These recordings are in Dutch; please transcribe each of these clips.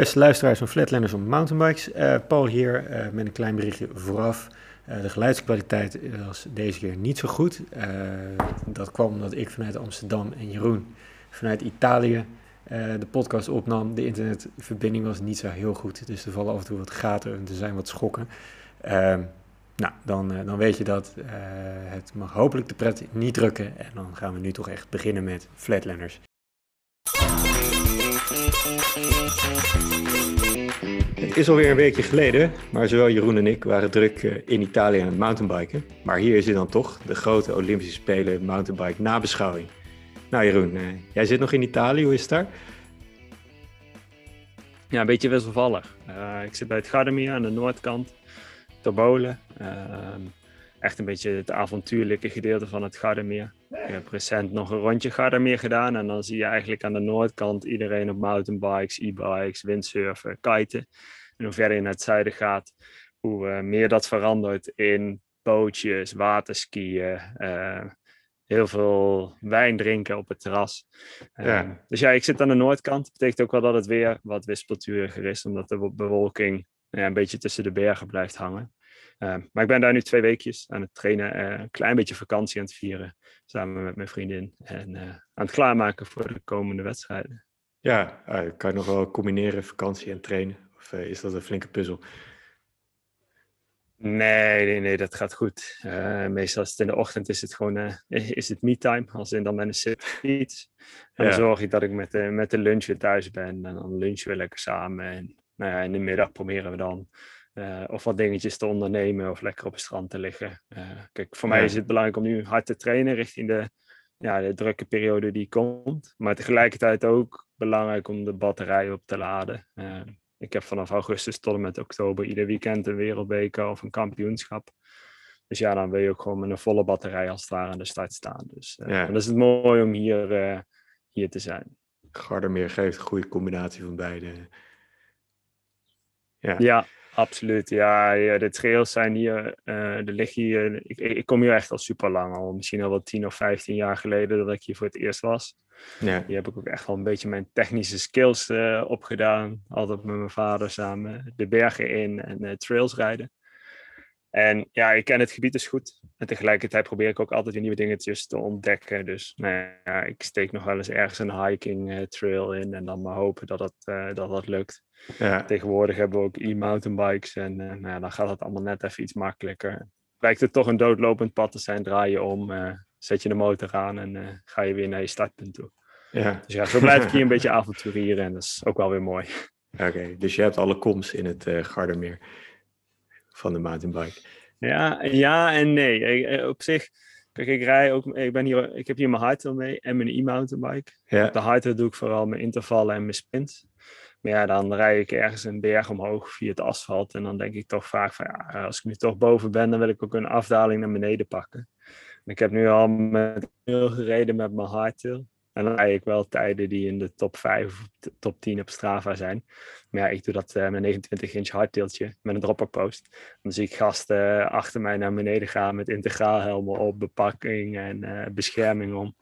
Beste luisteraars van Flatlanders op Mountainbikes. Uh, Paul hier uh, met een klein berichtje vooraf. Uh, de geluidskwaliteit was deze keer niet zo goed. dat kwam omdat ik vanuit Amsterdam en Jeroen vanuit Italië de podcast opnam. De internetverbinding was niet zo heel goed, dus er vallen af en toe wat gaten en er zijn wat schokken. Ehm, nou, dan, dan weet je dat. het mag hopelijk de pret niet drukken. En dan gaan we nu toch echt beginnen met Flatlanders. Het is alweer een weekje geleden, maar zowel Jeroen en ik waren druk eh, in Italië aan het mountainbiken. Maar hier is hij dan toch, de grote Olympische Spelen mountainbike nabeschouwing. Nou Jeroen, eh, jij zit nog in Italië, hoe is het daar? Ja, een beetje wisselvallig. Uh, ik zit bij het Gardemir aan de noordkant, Tobolen. Uh, echt een beetje het avontuurlijke gedeelte van het Gardermeer. Ik heb recent nog een rondje Gardermeer gedaan en dan zie je eigenlijk aan de noordkant iedereen op mountainbikes, e-bikes, windsurfen, kiten. En hoe verder je naar het zuiden gaat, hoe uh, meer dat verandert in bootjes, waterskiën, uh, heel veel wijn drinken op het terras. Ja. Uh, dus ja, ik zit aan de noordkant. Dat betekent ook wel dat het weer wat wispelturiger is, omdat de bewolking ja, een beetje tussen de bergen blijft hangen. Uh, maar ik ben daar nu twee weekjes aan het trainen, uh, een klein beetje vakantie aan het vieren, samen met mijn vriendin. En uh, aan het klaarmaken voor de komende wedstrijden. Ja, kan je nog wel combineren vakantie en trainen? Of is dat een flinke puzzel? Nee, nee, nee, dat gaat goed. meestal is het in de ochtend is het gewoon is het me-time, als in dan met een fiets. En dan zorg ik dat ik met de, met de lunch weer thuis ben. En dan lunchen we lekker samen. En nou ja, in de middag proberen we dan uh, of wat dingetjes te ondernemen of lekker op het strand te liggen. Uh, kijk, voor mij is het belangrijk om nu hard te trainen richting de, ja, de drukke periode die komt. Maar tegelijkertijd ook belangrijk om de batterij op te laden. Uh, ik heb vanaf augustus tot en met oktober ieder weekend een wereldbeker of een kampioenschap. Dus ja, dan wil je ook gewoon met een volle batterij als het ware aan de start staan. Dus ja. dan is het mooi om hier, hier te zijn. Gardermeer geeft een goede combinatie van beide. Ja. ja, Absoluut, ja. ja de trails zijn hier, uh, er liggen hier, ik, ik, kom hier echt al super lang al. Misschien al wel 10 of 15 jaar geleden dat ik hier voor het eerst was. Ja. Hier heb ik ook echt wel een beetje mijn technische skills uh, opgedaan. Altijd met mijn vader samen de bergen in en uh, trails rijden. En ja, ik ken het gebied dus goed. En tegelijkertijd probeer ik ook altijd weer nieuwe dingetjes te ontdekken. Dus nou ja, ik steek nog wel eens ergens een hiking trail in en dan maar hopen dat dat, dat, dat lukt. Ja. Tegenwoordig hebben we ook e-mountainbikes en uh, nou ja, dan gaat het allemaal net even iets makkelijker. Lijkt het toch een doodlopend pad te zijn, draai je om, zet je de motor aan en ga je weer naar je startpunt toe. Ja. Dus ja, zo blijf ik hier een beetje avonturieren en dat is ook wel weer mooi. Oké, dus je hebt alle koms in het Gardermeer van de mountainbike. Ja, ja en nee. Op zich, kijk, ik rij ook, ik, ben hier, ik heb hier mijn hardtail mee en mijn e-mountainbike. Ja. de hardtail doe ik vooral mijn intervallen en mijn spins. Maar ja, dan rijd ik ergens een berg omhoog via het asfalt. En dan denk ik toch vaak van ja, als ik nu toch boven ben, dan wil ik ook een afdaling naar beneden pakken. En ik heb nu al met heel gereden met mijn hardtail. En dan rijd ik wel tijden die in de top 5 of top 10 op Strava zijn. Maar ja, ik doe dat uh, met een 29 inch hardtailtje met een dropper post. Dan zie ik gasten uh, achter mij naar beneden gaan met integraalhelmen op, bepakking en uh, bescherming om.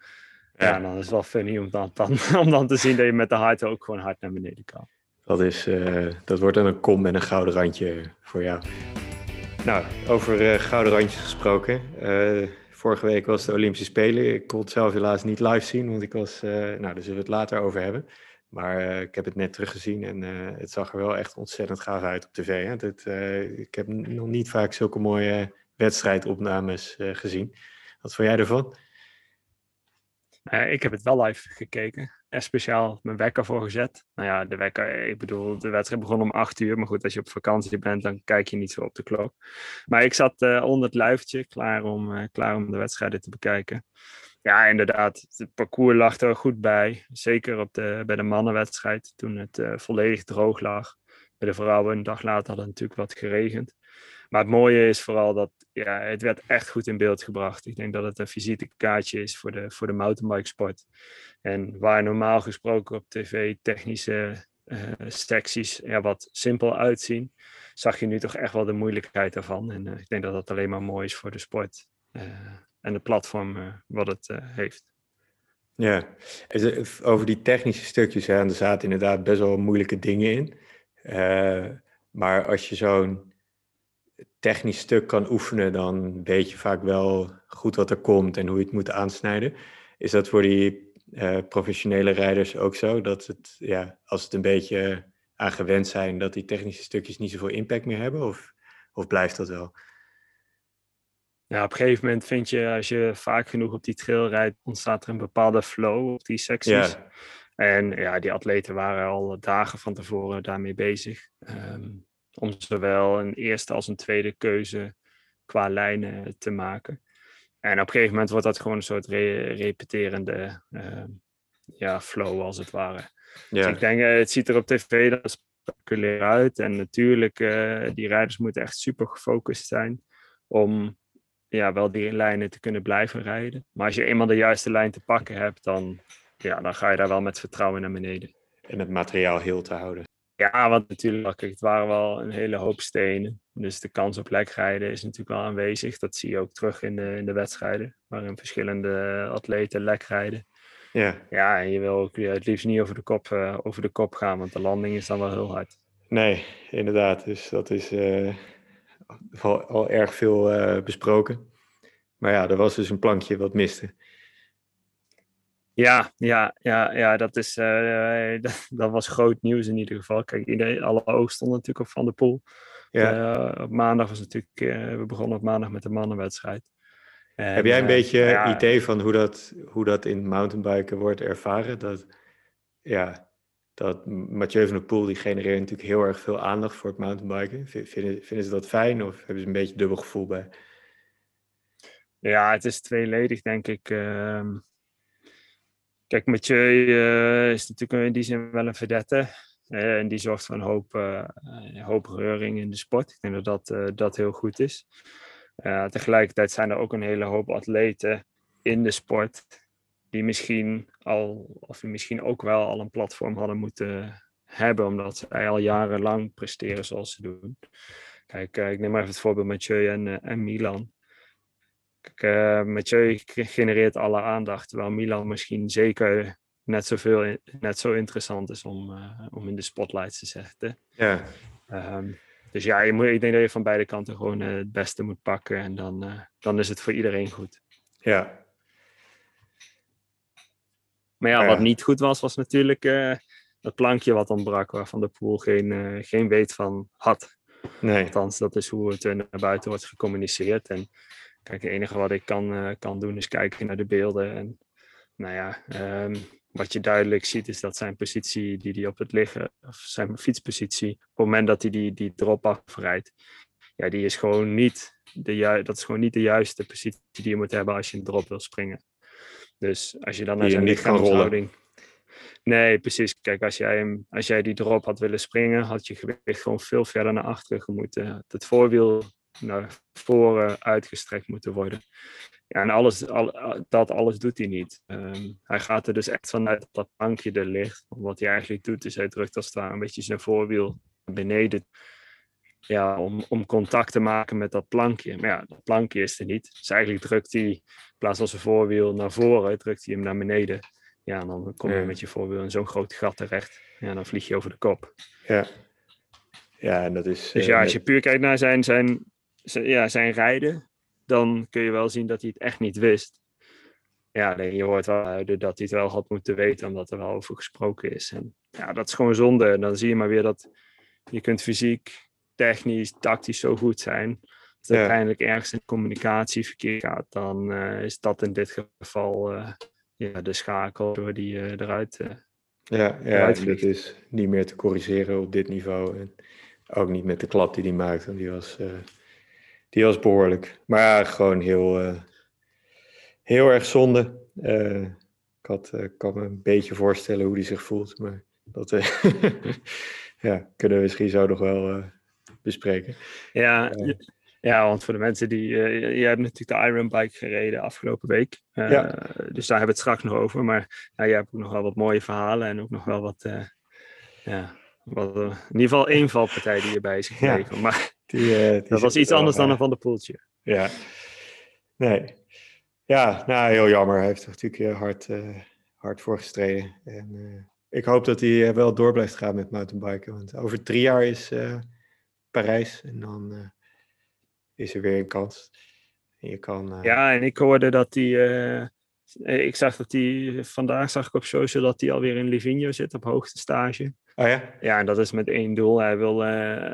Ja, ja, dan is het wel funny om dan, dan, om dan te zien dat je met de hard ook gewoon hard naar beneden kan. Dat, is, uh, dat wordt dan een kom met een gouden randje voor jou. Nou, over uh, gouden randjes gesproken. Vorige week was de Olympische Spelen. Ik kon het zelf helaas niet live zien, want ik was... nou, daar zullen we het later over hebben. Maar ik heb het net teruggezien en het zag er wel echt ontzettend gaaf uit op tv. Hè? Ik heb nog niet vaak zulke mooie wedstrijdopnames gezien. Wat vond jij ervan? Uh, ik heb het wel live gekeken. Er speciaal mijn wekker voor gezet. Nou ja, de wekker, ik bedoel, de wedstrijd begon om acht uur. Maar goed, als je op vakantie bent, dan kijk je niet zo op de klok. Maar ik zat uh, onder het luiftje, klaar om, uh, klaar om de wedstrijden te bekijken. Ja, inderdaad, het parcours lag er goed bij. Zeker op de, bij de mannenwedstrijd, toen het volledig droog lag. Bij de vrouwen, een dag later had het natuurlijk wat geregend. Maar het mooie is vooral dat ja, het werd echt goed in beeld gebracht. Ik denk dat het een visitekaartje is voor de, voor de mountainbike sport. En waar normaal gesproken op tv technische uh, secties ja, wat simpel uitzien, zag je nu toch echt wel de moeilijkheid daarvan. En uh, ik denk dat dat alleen maar mooi is voor de sport uh, en de platform wat het heeft. Ja, over die technische stukjes, hè, er zaten inderdaad best wel moeilijke dingen in. Maar als je zo'n technisch stuk kan oefenen, dan weet je vaak wel goed wat er komt en hoe je het moet aansnijden. Is dat voor die uh, professionele rijders ook zo? Dat het, ja, als het een beetje aan gewend zijn, dat die technische stukjes niet zoveel impact meer hebben? Of, of blijft dat wel? Ja, op een gegeven moment vind je, als je vaak genoeg op die trail rijdt, ontstaat er een bepaalde flow op die secties. Ja. En ja, die atleten waren al dagen van tevoren daarmee bezig. Um, om zowel een eerste als een tweede keuze qua lijnen te maken. En op een gegeven moment wordt dat gewoon een soort repeterende uh, ja, flow, als het ware. Dus ik denk, eh, het ziet er op tv dan spectaculair uit. En natuurlijk, uh, die rijders moeten echt super gefocust zijn om ja, wel die lijnen te kunnen blijven rijden. Maar als je eenmaal de juiste lijn te pakken hebt, dan, ja, dan ga je daar wel met vertrouwen naar beneden. En het materiaal heel te houden. Ja, want natuurlijk, het waren wel een hele hoop stenen. Dus de kans op lekrijden is natuurlijk wel aanwezig. Dat zie je ook terug in de, in de wedstrijden, waarin verschillende atleten lekrijden. Ja. ja, en je wil ook het liefst niet over de, kop, uh, over de kop gaan, want de landing is dan wel heel hard. Nee, inderdaad. Dus dat is uh, al, al, erg veel uh, besproken. Maar ja, er was dus een plankje wat miste. Ja, ja, ja, ja dat, is, uh, dat, dat, was groot nieuws in ieder geval. Kijk, iedereen, alle ogen stonden natuurlijk op Van de Poel. Ja. Uh, op maandag was natuurlijk, uh, we begonnen op maandag met de mannenwedstrijd. En, Heb jij een beetje ja, idee van hoe dat, hoe dat in mountainbiken wordt ervaren? Dat, ja, dat Mathieu van der Poel, die genereert natuurlijk heel erg veel aandacht voor het mountainbiken. Vinden, vinden ze dat fijn of hebben ze een beetje dubbel gevoel bij? Ja, het is tweeledig denk ik. Ehm, Kijk, Mathieu uh, is natuurlijk in die zin wel een verdette. Uh, en die zorgt voor een hoop, uh, hoop reuring in de sport. Ik denk dat dat, dat heel goed is. tegelijkertijd zijn er ook een hele hoop atleten in de sport. Die misschien al, of misschien ook wel al een platform hadden moeten hebben. Omdat zij al jarenlang presteren zoals ze doen. Kijk, ik neem maar even het voorbeeld Mathieu en, en Milan. Uh, Mathieu genereert alle aandacht, terwijl Milan misschien zeker net, zoveel, net zo interessant is om, uh, om in de spotlight te zetten. Ja. Um, dus ja, je moet, ik denk dat je van beide kanten gewoon uh, het beste moet pakken en dan, uh, dan is het voor iedereen goed. Ja. Maar ja, wat niet goed was, was natuurlijk dat plankje wat ontbrak, waarvan de pool geen, geen weet van had. Nee. Althans, dat is hoe het naar buiten wordt gecommuniceerd. En Kijk, het enige wat ik kan, uh, kan doen is kijken naar de beelden. En nou ja, um, wat je duidelijk ziet is dat zijn positie die hij op het liggen, of zijn fietspositie, op het moment dat hij die, die drop afrijdt, ja, die is gewoon niet de, dat is gewoon niet de juiste positie die je moet hebben als je een drop wil springen. Dus als je dan naar zijn lichaamshouding... Nee, precies. Kijk, als jij, hem, als jij die drop had willen springen, had je gewicht gewoon veel verder naar achteren moeten. Het voorwiel naar voren uitgestrekt moeten worden. Ja, en alles, al, dat alles doet hij niet. Ehm, hij gaat er dus echt vanuit dat dat plankje er ligt. Wat hij eigenlijk doet, is hij drukt als het ware een beetje zijn voorwiel beneden. Ja, om, om contact te maken met dat plankje. Maar ja, dat plankje is er niet. Dus eigenlijk drukt hij, in plaats van zijn voorwiel naar voren, drukt hij hem naar beneden. Ja, en dan kom je met je voorwiel in zo'n groot gat terecht. Ja, dan vlieg je over de kop. Ja. Ja, en dat is... Dus ja, als je puur kijkt naar zijn, zijn ja, zijn rijden, dan kun je wel zien dat hij het echt niet wist. Ja, je hoort wel dat hij het wel had moeten weten, omdat er wel over gesproken is. En ja, dat is gewoon zonde. En dan zie je maar weer dat je kunt fysiek, technisch, tactisch zo goed zijn. Als het uiteindelijk ergens in communicatie verkeerd gaat, dan uh, is dat in dit geval uh, ja, de schakel door die uh, eruit. ja, ja het is niet meer te corrigeren op dit niveau. En ook niet met de klap die hij maakt, want die was die was behoorlijk. Maar ja, gewoon heel, uh, heel erg zonde. Uh, ik had, uh, kan me een beetje voorstellen hoe die zich voelt. Maar dat ja, kunnen we misschien zo nog wel bespreken. Ja, ja, want voor de mensen die... je hebt natuurlijk de Iron Bike gereden afgelopen week. ja. Dus daar hebben we het straks nog over. Maar nou, jij hebt ook nog wel wat mooie verhalen. En ook nog wel wat... ja, wat, in ieder geval één valpartij die erbij is gekregen. Maar die, uh, dat was iets anders dan een Van de Poeltje. Ja, nee. Ja, nou heel jammer. Hij heeft natuurlijk hard, uh, hard voor gestreden. En ik hoop dat hij wel door blijft gaan met mountainbiken. Want over drie jaar is Parijs en dan is er weer een kans. En je kan, Ja, en ik hoorde dat hij ik zag dat hij, vandaag zag ik op social dat hij alweer in Livigno zit op hoogste stage. Oh ja? Ja, en dat is met één doel. Hij wil, uh,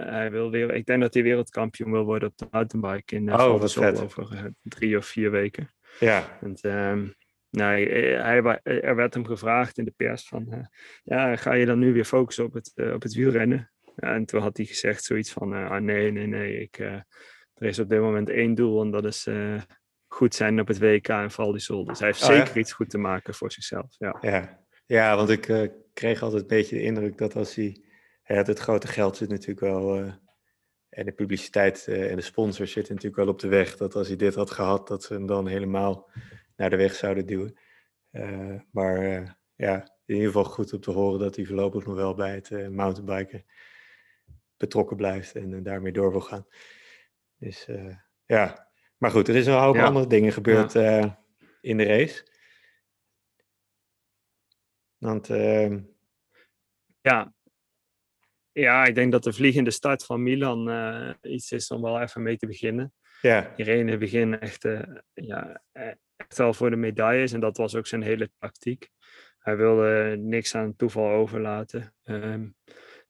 hij wil weer, ik denk dat hij wereldkampioen wil worden op de mountainbike in uh, oh, over uh, drie of vier weken. Ja. En, um, nou, hij, er werd hem gevraagd in de pers van, ja, ga je dan nu weer focussen op het, op het wielrennen? Ja, en toen had hij gezegd zoiets van, ah, nee, nee, nee, ik, er is op dit moment één doel en dat is goed zijn op het WK en Val di Sol. Dus hij heeft oh, zeker iets goed te maken voor zichzelf. Ja, ja. ja want ik uh, kreeg altijd een beetje de indruk dat als hij... het grote geld zit natuurlijk wel... Uh, en de publiciteit uh, en de sponsors zitten natuurlijk wel op de weg. Dat als hij dit had gehad, dat ze hem dan helemaal naar de weg zouden duwen. maar ja, in ieder geval goed om te horen dat hij voorlopig nog wel bij het mountainbiken betrokken blijft en daarmee door wil gaan. Dus ja, maar goed, er is een hoop andere dingen gebeurd uh, in de race. Want, uh... ja. ja, ik denk dat de vliegende start van Milan uh, iets is om wel even mee te beginnen. Ja. Irene begint echt, ja, echt wel voor de medailles en dat was ook zijn hele tactiek. Hij wilde niks aan toeval overlaten. Um,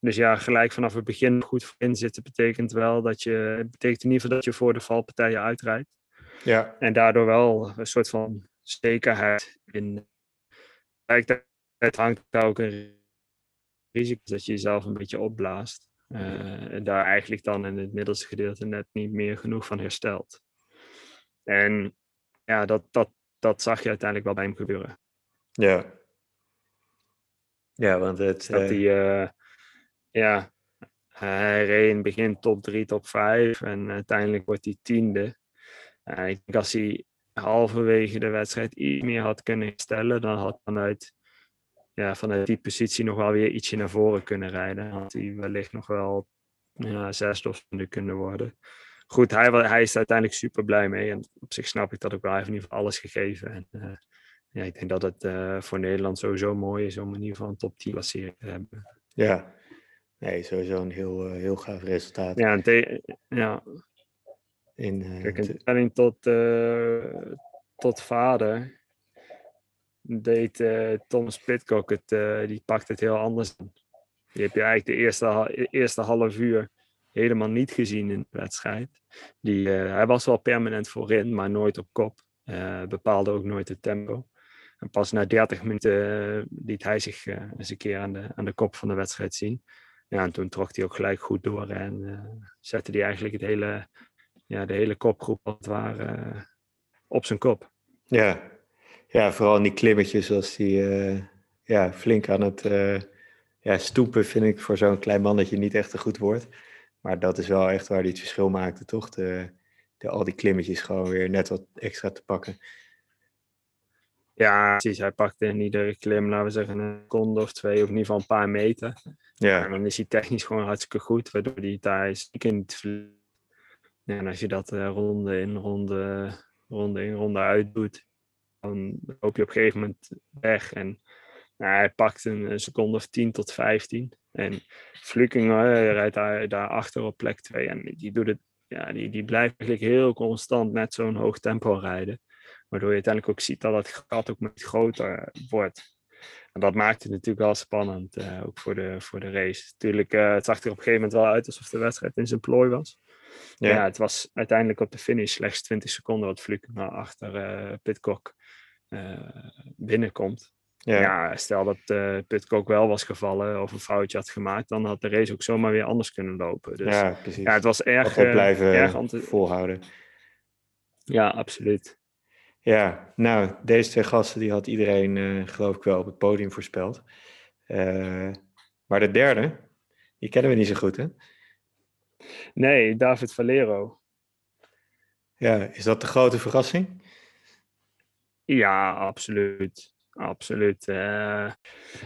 dus ja, gelijk vanaf het begin goed voor inzitten betekent wel dat je, betekent in ieder geval dat je voor de valpartijen uitrijdt. Ja. En daardoor wel een soort van zekerheid in. Het hangt daar ook een risico dat je jezelf een beetje opblaast. Uh, en daar eigenlijk dan in het middelste gedeelte net niet meer genoeg van herstelt. En ja, dat, dat, dat zag je uiteindelijk wel bij hem gebeuren. Ja. Ja, want het... Dat hij, uh, ja, hij reed in het begin top 3, top 5 en uiteindelijk wordt hij tiende. Uh, ik denk als hij halverwege de wedstrijd iets meer had kunnen herstellen, dan had vanuit, ja, vanuit die positie nog wel weer ietsje naar voren kunnen rijden. Had hij wellicht nog wel ja, zesde of kunnen worden. Goed, hij, hij is er uiteindelijk super blij mee. En op zich snap ik dat ook wel. Hij heeft in ieder geval alles gegeven. En, uh, ja, ik denk dat het uh, voor Nederland sowieso mooi is om in ieder geval een top 10 klassering te hebben. Ja, Nee, sowieso een heel, uh, heel gaaf resultaat. Ja, ja. In, uh, Kijk, in tot, uh, tot vader deed Thomas Pitcock het, die pakt het heel anders. Die heb je eigenlijk de eerste, eerste half uur helemaal niet gezien in de wedstrijd. Die, hij was wel permanent voorin, maar nooit op kop. bepaalde ook nooit het tempo. En pas na 30 minuten liet hij zich eens een keer aan de, aan de kop van de wedstrijd zien ja, en toen trok hij ook gelijk goed door en uh, zette hij eigenlijk het hele, ja, de hele kopgroep als het ware uh, op zijn kop. Ja. ja, vooral in die klimmetjes als hij uh, ja, flink aan het ja, stoepen vind ik voor zo'n klein mannetje niet echt een goed woord. Maar dat is wel echt waar hij het verschil maakte, toch? De, de, al die klimmetjes gewoon weer net wat extra te pakken. Ja, precies. Hij pakte in iedere klim, laten we zeggen, een seconde of twee, of in ieder geval een paar meter. Ja. En dan is hij technisch gewoon hartstikke goed, waardoor hij daar in het ja, En als je dat uh, ronde in ronde, ronde in ronde uit doet, dan loop je op een gegeven moment weg. En nou, hij pakt een, seconde of 10 tot 15. En Fluking uh, rijdt daar, daar achter op plek 2. En die, doet het, ja, die, die blijft eigenlijk heel constant net zo'n hoog tempo rijden. Waardoor je uiteindelijk ook ziet dat het gat ook met groter wordt. En dat maakt het natuurlijk wel spannend, uh, ook voor de, voor de race. Natuurlijk, uh, het zag er op een gegeven moment wel uit alsof de wedstrijd in zijn plooi was. Ja. ja het was uiteindelijk op de finish slechts 20 seconden wat Fluke achter uh, Pitcock binnenkomt. Ja. ja. stel dat uh, Pitcock wel was gevallen of een foutje had gemaakt, dan had de race ook zomaar weer anders kunnen lopen. Dus, ja, precies. Ja, het was erg, blijven erg volhouden. Ja, absoluut. Ja, nou, deze twee gasten die had iedereen uh, geloof ik wel op het podium voorspeld. Uh, maar de derde, die kennen we niet zo goed, hè? Nee, David Valero. Ja, is dat de grote verrassing? Ja, absoluut. Absoluut. Uh,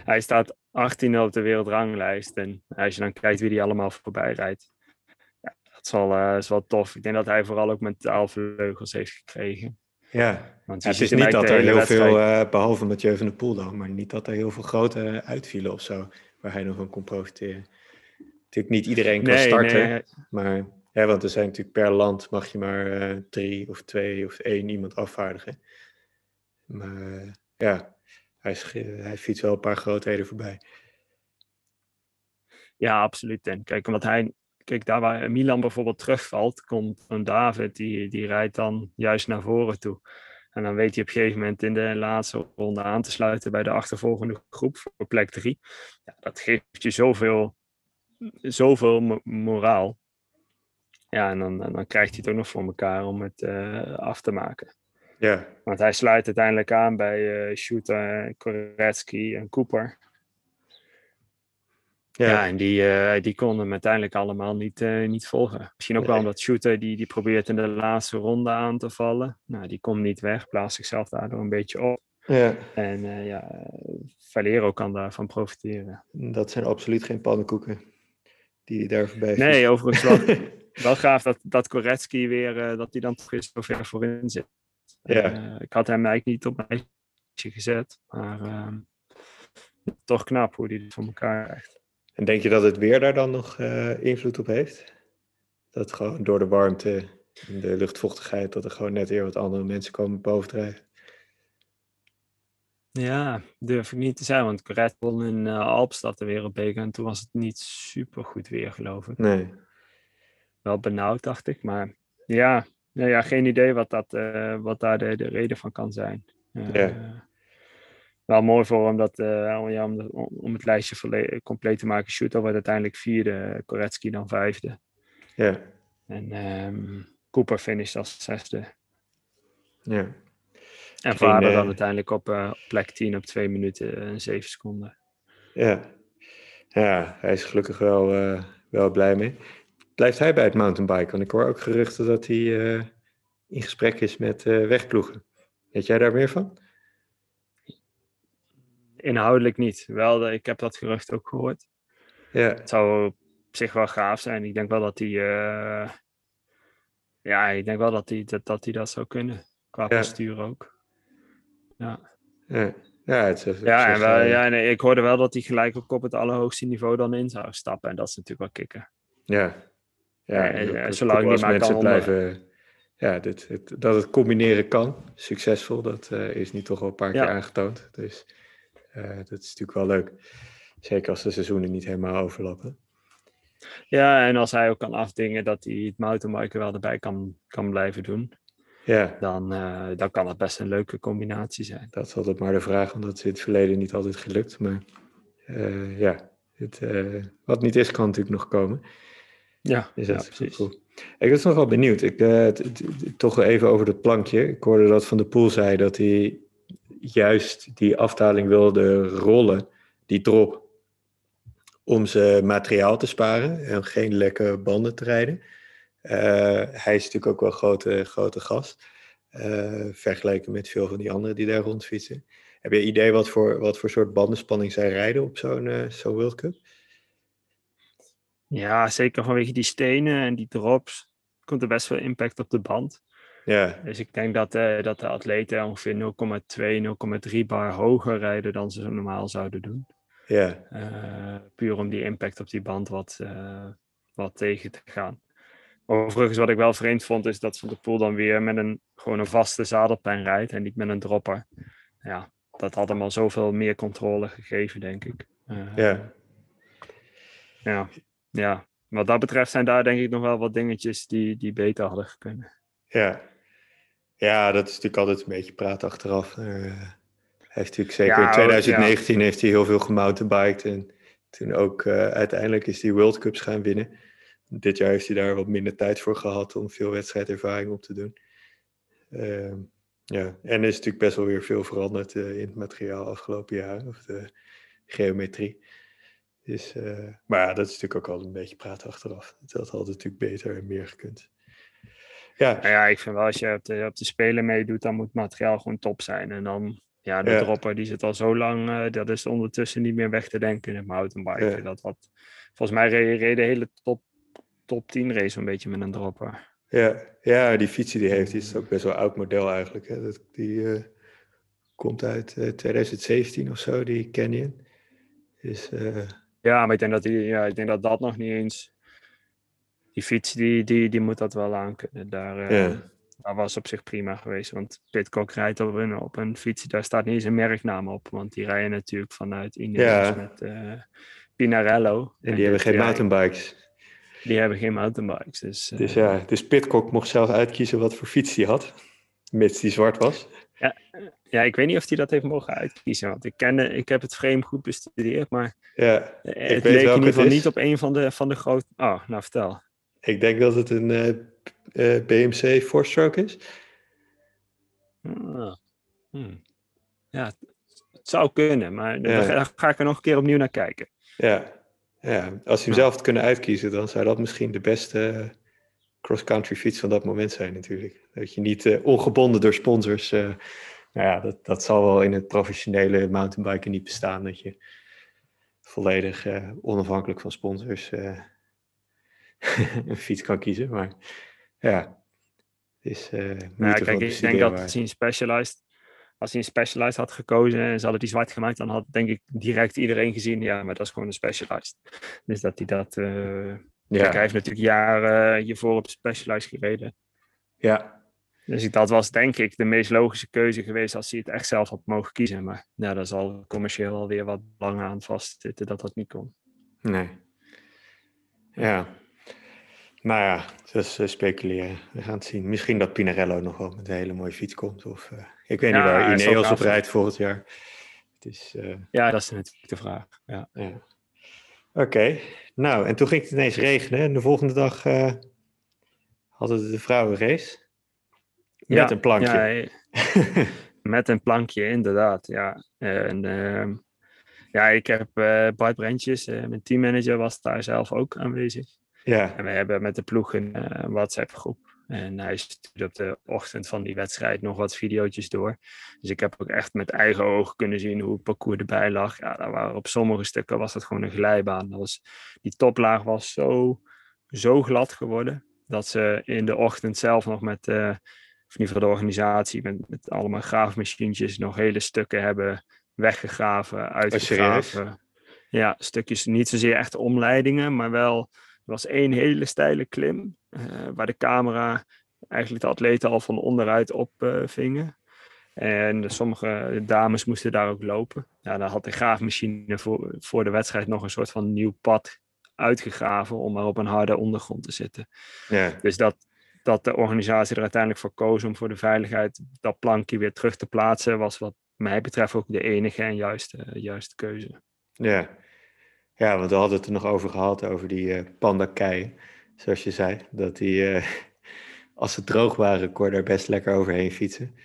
hij staat 18 op de wereldranglijst. En als je dan kijkt wie die allemaal voorbij rijdt. Ja, dat is wel, is wel tof. Ik denk dat hij vooral ook mentaal vleugels heeft gekregen. Ja, Want het is niet dat er heel veel, uh, behalve Mathieu van der Poel dan, maar niet dat er heel veel grote uitvielen of zo, waar hij nog van kon profiteren. Natuurlijk niet iedereen kan starten, maar ja, want er zijn natuurlijk per land mag je maar uh, drie of twee of één iemand afvaardigen. Maar ja, hij, hij fietst wel een paar grootheden voorbij. Ja, absoluut. En kijk, omdat hij, kijk, daar waar Milan bijvoorbeeld terugvalt, komt een David, die, die rijdt dan juist naar voren toe. En dan weet hij op een gegeven moment in de laatste ronde aan te sluiten bij de achtervolgende groep voor plek drie. Ja, dat geeft je zoveel, zoveel moraal. Ja, en dan, dan krijgt hij het ook nog voor elkaar om het uh, af te maken. Ja. Want hij sluit uiteindelijk aan bij uh, Shooter, Koretsky en Cooper. Ja, ja en die, uh, die konden hem uiteindelijk allemaal niet, uh, niet volgen. Misschien ook wel omdat Shooter die, die probeert in de laatste ronde aan te vallen. Nou, die komt niet weg, blaast zichzelf daardoor een beetje op. Ja. En uh, ja, Valero kan daarvan profiteren. Dat zijn absoluut geen pannenkoeken die daar voorbij Nee, overigens wel, wel gaaf dat, dat Koretsky weer, dat hij dan toch eens zo ver voorin zit. Ja. ik had hem eigenlijk niet op mijn gezet, maar ehm, toch knap hoe hij het voor elkaar krijgt. En denk je dat het weer daar dan nog uh, invloed op heeft? Dat gewoon door de warmte en de luchtvochtigheid, dat er gewoon net weer wat andere mensen komen bovendrijven? Ja, durf ik niet te zeggen, want Red Bull in uh, Alpstad de wereldbeker en toen was het niet super goed weer, geloof ik. Nee. Wel benauwd, dacht ik, maar ja, nou ja geen idee wat, dat, uh, wat daar de, de reden van kan zijn. ja wel mooi voor hem dat, uh, ja, om, om, het lijstje compleet te maken. Shooter wordt uiteindelijk vierde, Koretsky dan vijfde. Ja. En um, Cooper finisht als zesde. Ja. En Vader uh, dan uiteindelijk op uh, plek 10 op 2 minuten en 7 seconden. Ja. ja, hij is gelukkig wel, wel blij mee. Blijft hij bij het mountainbiken? Want ik hoor ook geruchten dat hij in gesprek is met wegploegen. Weet jij daar meer van? Inhoudelijk niet. Wel, ik heb dat gerucht ook gehoord. Ja. Het zou op zich wel gaaf zijn. Ik denk wel dat hij. Uh, ja, ik denk wel dat hij dat, dat, hij dat zou kunnen. Qua ja. postuur ook. Ja. Ja, ja, het is, ja, en wel, ja nee, ik hoorde wel dat hij gelijk ook op het allerhoogste niveau dan in zou stappen. En dat is natuurlijk wel kicken. Ja. Ja, en, zolang die maar mensen kan blijven. Ja, dit, het, dat het combineren kan, succesvol, dat uh, is niet toch wel een paar keer aangetoond. Dus dat is natuurlijk wel leuk. Zeker als de seizoenen niet helemaal overlappen. Ja, en als hij ook kan afdingen dat hij het mountainbiken wel erbij kan, kan blijven doen. Ja. Dan, uh, dan kan het best een leuke combinatie zijn. Dat is altijd maar de vraag, want dat is in het verleden niet altijd gelukt. Maar uh, ja, het, wat niet is, kan natuurlijk nog komen. Ja, is dat ja, precies. Ik was nog wel benieuwd. Ik, toch even over dat plankje. Ik hoorde dat Van de Poel zei dat hij juist die afdaling wilde rollen, die drop, om ze materiaal te sparen en geen lekke banden te rijden. Uh, hij is natuurlijk ook wel een grote, grote gast, uh, vergeleken met veel van die anderen die daar rondfietsen. Heb je idee wat voor, wat voor soort bandenspanning zij rijden op zo'n uh, zo'n World Cup? Ja, zeker vanwege die stenen en die drops komt er best wel impact op de band. Ja. Dus ik denk dat, uh, dat de atleten ongeveer 0,2, 0,3 bar hoger rijden dan ze normaal zouden doen. Ja. Uh, puur om die impact op die band wat, uh, wat tegen te gaan. Overigens, wat ik wel vreemd vond, is dat Van de Poel dan weer met een, gewoon een vaste zadelpen rijdt en niet met een dropper. Ja, dat had hem al zoveel meer controle gegeven, denk ik. ja. Ja, ja. Wat dat betreft zijn daar denk ik nog wel wat dingetjes die, die beter hadden kunnen. Ja, ja, dat is natuurlijk altijd een beetje praat achteraf. Uh, hij heeft natuurlijk zeker in 2019 ja. heeft hij heel veel gemountainbiked. En toen ook uh, uiteindelijk is hij World Cups gaan winnen. Dit jaar heeft hij daar wat minder tijd voor gehad om veel wedstrijdervaring op te doen. Uh, ja, en er is natuurlijk best wel weer veel veranderd uh, in het materiaal afgelopen jaar. Of de geometrie. Dus, maar ja, dat is natuurlijk ook altijd een beetje praten achteraf. Dat had natuurlijk beter en meer gekund. Ja. Nou ja, ik vind wel als je op de, op de Spelen meedoet, dan moet het materiaal gewoon top zijn. En dan, ja, de ja. dropper die zit al zo lang, uh, dat is ondertussen niet meer weg te denken in het mountainbiken. Ja. Dat wat, volgens mij reed de hele top, top 10 race een beetje met een dropper. Ja, ja die fiets die hij heeft, die is ook best wel oud model eigenlijk. Hè. Dat, die komt uit 2017 of zo, die Canyon. Dus, ja, maar ik denk dat, die, ja, ik denk dat dat nog niet eens... Die fiets, die, die, die moet dat wel aan kunnen. Daar, ja was op zich prima geweest. Want Pitcock rijdt op een, op een fiets, daar staat niet eens een merknaam op. Want die rijden natuurlijk vanuit Ineos met uh, Pinarello. En die hebben geen mountainbikes. Die hebben geen mountainbikes. Dus, uh, dus ja, dus Pitcock mocht zelf uitkiezen wat voor fiets hij had. Mits die zwart was. Ja, ja, ik weet niet of hij dat heeft mogen uitkiezen. Want ik, ken, ik heb het frame goed bestudeerd, maar ja, het leek in ieder geval niet op een van de, van de grote... Oh, nou vertel. Ik denk dat het een uh, uh, BMC four-stroke is. Ah. Hmm. Ja, het zou kunnen, maar dan ga ik er nog een keer opnieuw naar kijken. Ja, ja. als je hem zelf had kunnen uitkiezen, dan zou dat misschien de beste cross-country fiets van dat moment zijn natuurlijk. Dat je niet uh, ongebonden door sponsors... Uh, nou ja, dat, dat zal wel in het professionele mountainbiken niet bestaan. Dat je volledig uh, onafhankelijk van sponsors een fiets kan kiezen. Maar ja, is uh, ja, kijk, ik denk dat als hij een Specialized, als hij een Specialized had gekozen en ze hadden die zwart gemaakt, dan had denk ik direct iedereen gezien, ja, maar dat is gewoon een Specialized. Dus dat hij dat, uh, ja. Kijk, hij heeft natuurlijk jaren hiervoor op Specialized gereden. Ja. Dus dat was denk ik de meest logische keuze geweest als hij het echt zelf had mogen kiezen. Maar ja, daar zal commercieel alweer wat langer aan vastzitten dat dat niet kon. Nee. Ja, nou ja, dus uh, speculeren. We gaan het zien. Misschien dat Pinarello nog wel met een hele mooie fiets komt. Of uh, ik weet niet waar Ineos op rijdt volgend jaar. Het is, uh... Ja, dat is natuurlijk de vraag. Ja. ja. Oké, okay. nou en toen ging het ineens regenen. En de volgende dag hadden we de vrouwenrace. Met ja, een plankje. Ja, met een plankje, inderdaad. Ja, en, ehm, ja ik heb Bart Brentjes, mijn teammanager, was daar zelf ook aanwezig. Ja. En we hebben met de ploeg een uh, WhatsApp-groep. En hij stuurde op de ochtend van die wedstrijd nog wat video's door. Dus ik heb ook echt met eigen ogen kunnen zien hoe het parcours erbij lag. Ja, daar waren op sommige stukken was dat gewoon een glijbaan. Dat was, die toplaag was zo, zo glad geworden. Dat ze in de ochtend zelf nog met, uh, of in ieder geval de organisatie, met, met allemaal graafmachientjes nog hele stukken hebben weggegraven, uitgegraven. Ja, stukjes, niet zozeer echt omleidingen, maar wel er was één hele steile klim, uh, waar de camera eigenlijk de atleten al van onderuit opvingen. Uh, en sommige dames moesten daar ook lopen. Ja, dan had de graafmachine voor, voor de wedstrijd nog een soort van nieuw pad uitgegraven om maar op een harde ondergrond te zitten. Ja. Dus dat, dat de organisatie er uiteindelijk voor koos om voor de veiligheid dat plankje weer terug te plaatsen, was wat mij betreft ook de enige en juiste, juiste keuze. Ja, ja, want we hadden het er nog over gehad, over die uh, panda kei, zoals je zei. Dat die, uh, als ze droog waren, kon je er best lekker overheen fietsen.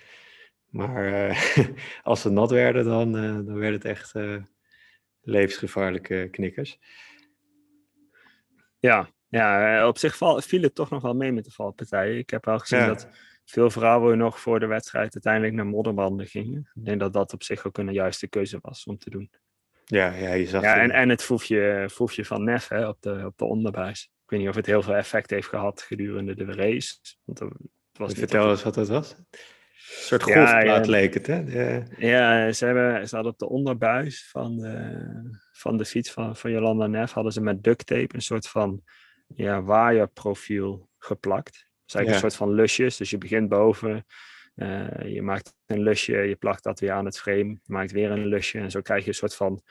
Maar uh, als ze nat werden, dan, dan werd het echt levensgevaarlijke knikkers. Ja, ja op zich viel het toch nog wel mee met de valpartijen. Ik heb wel gezien dat veel vrouwen nog voor de wedstrijd uiteindelijk naar modderbanden gingen. Ik denk dat dat op zich ook een juiste keuze was om te doen. Ja, ja, je zag ja en, en het foefje, foefje van Nef hè, op, de, op de onderbuis. Ik weet niet of het heel veel effect heeft gehad gedurende de race. Want het was Vertel eens wat het was. Een soort golfplaat ja, leek het, hè? Ja, ze, hebben, ze hadden op de onderbuis van de, van de fiets van, van Jolanda Neff... hadden ze met duct tape een soort van ja, waaierprofiel geplakt. Dat is eigenlijk een soort van lusjes. Dus je begint boven, uh, je maakt een lusje, je plakt dat weer aan het frame, maakt weer een lusje en zo krijg je een soort van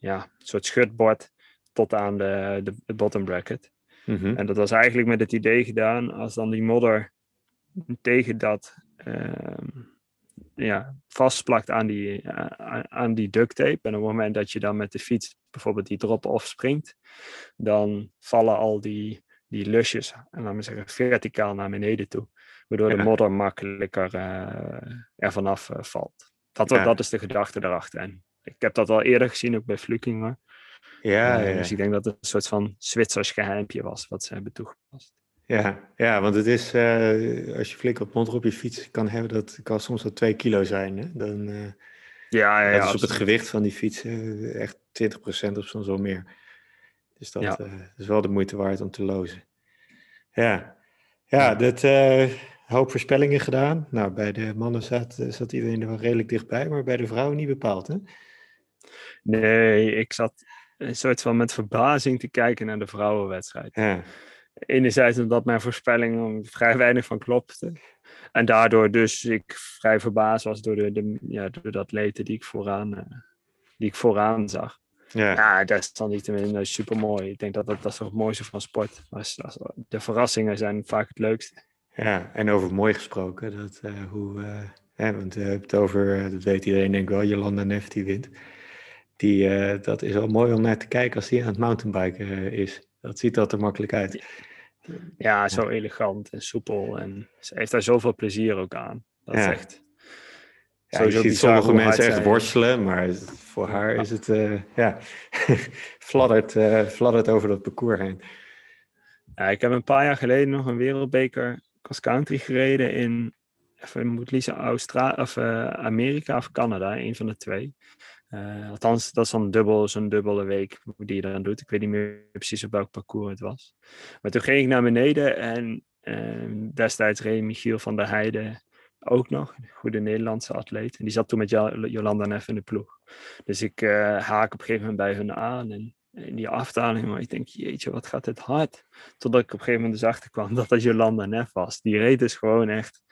ja, een soort schutbord tot aan de, de, de bottom bracket. Mm-hmm. En dat was eigenlijk met het idee gedaan als dan die modder tegen dat uh, ja, vastplakt aan die, uh, aan die duct tape. En op het moment dat je dan met de fiets bijvoorbeeld die drop-off springt, dan vallen al die, die lusjes, en laten we zeggen, verticaal naar beneden toe. Waardoor de modder makkelijker uh, er vanaf uh, valt. Dat, dat is de gedachte daarachter. En ik heb dat al eerder gezien, ook bij Flukinger. Ja, uh, ja, Dus ik denk dat het een soort van Zwitsers geheimpje was wat ze hebben toegepast. Ja, ja want het is, als je flink op modder op je fiets kan hebben, dat kan soms wel twee kilo zijn. Hè? Dan, ja, ja, dat is op het gewicht van die fiets echt 20% of soms wel meer. Dus dat is wel de moeite waard om te lozen. Ja, Ja, dat uh, hoop voorspellingen gedaan. Nou, bij de mannen zat, zat iedereen er wel redelijk dichtbij, maar bij de vrouwen niet bepaald, hè? Nee, ik zat een soort van met verbazing te kijken naar de vrouwenwedstrijd. Ja. Enerzijds omdat mijn voorspelling vrij weinig van klopte. En daardoor dus ik vrij verbaasd was door de, de, ja, door de atleten die ik vooraan, uh, die ik vooraan zag. Ja. ja, dat is dan niet super mooi. Ik denk dat dat, dat is het mooiste van sport. De verrassingen zijn vaak het leukste. Ja, en over mooi gesproken, dat, uh, hoe, uh, want we hebben het over, dat weet iedereen denk ik wel, Jolanda Neff die wint. Die, dat is wel mooi om naar te kijken als die aan het mountainbiken is. Dat ziet dat er makkelijk uit. Ja, zo elegant en soepel. En ze heeft daar zoveel plezier ook aan. Dat is echt... Ja, je ziet sommige mensen echt worstelen, maar voor haar is het, uh, ja, fladdert, uh, fladdert over dat parcours heen. Ja, ik heb een paar jaar geleden nog een wereldbeker cross country gereden in, even moet Australië of uh, Amerika of Canada, een van de twee. Uh, althans, dat is dan dubbel, zo'n dubbele week die je dan doet. Ik weet niet meer precies op welk parcours het was. Maar toen ging ik naar beneden en uh, destijds reed Michiel van der Heijden ook nog, een goede Nederlandse atleet. En die zat toen met Jolanda Neff in de ploeg. Dus ik uh, haak op een gegeven moment bij hun aan en in die afdaling, maar ik denk, jeetje, wat gaat dit hard. Totdat ik op een gegeven moment dus achterkwam dat dat Jolanda Neff was. Die reed dus gewoon echt,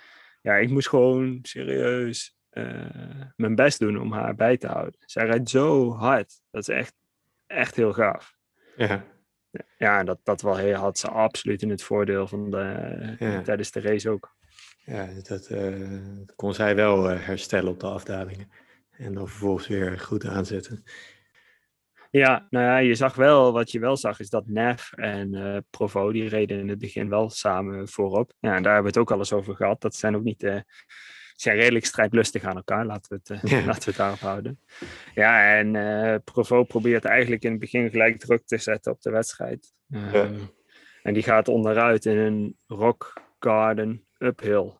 ja, ik moest gewoon serieus uh, mijn best doen om haar bij te houden. Zij rijdt zo hard. Dat is echt, echt heel gaaf. Ja. Ja, dat, dat wel had ze absoluut in het voordeel van de, tijdens de race ook. Ja, dat uh, kon zij wel uh, herstellen op de afdalingen. En dan vervolgens weer goed aanzetten. Ja, nou ja, je zag wel, wat je wel zag, is dat Nev en uh, Provo, die reden in het begin wel samen voorop. Ja, en daar hebben we het ook alles over gehad. Dat zijn ook niet de zijn redelijk strijdlustig aan elkaar, laten we het, uh, laten we het daarop houden. Ja, en uh, Provo probeert eigenlijk in het begin gelijk druk te zetten op de wedstrijd. En die gaat onderuit in een rock garden uphill.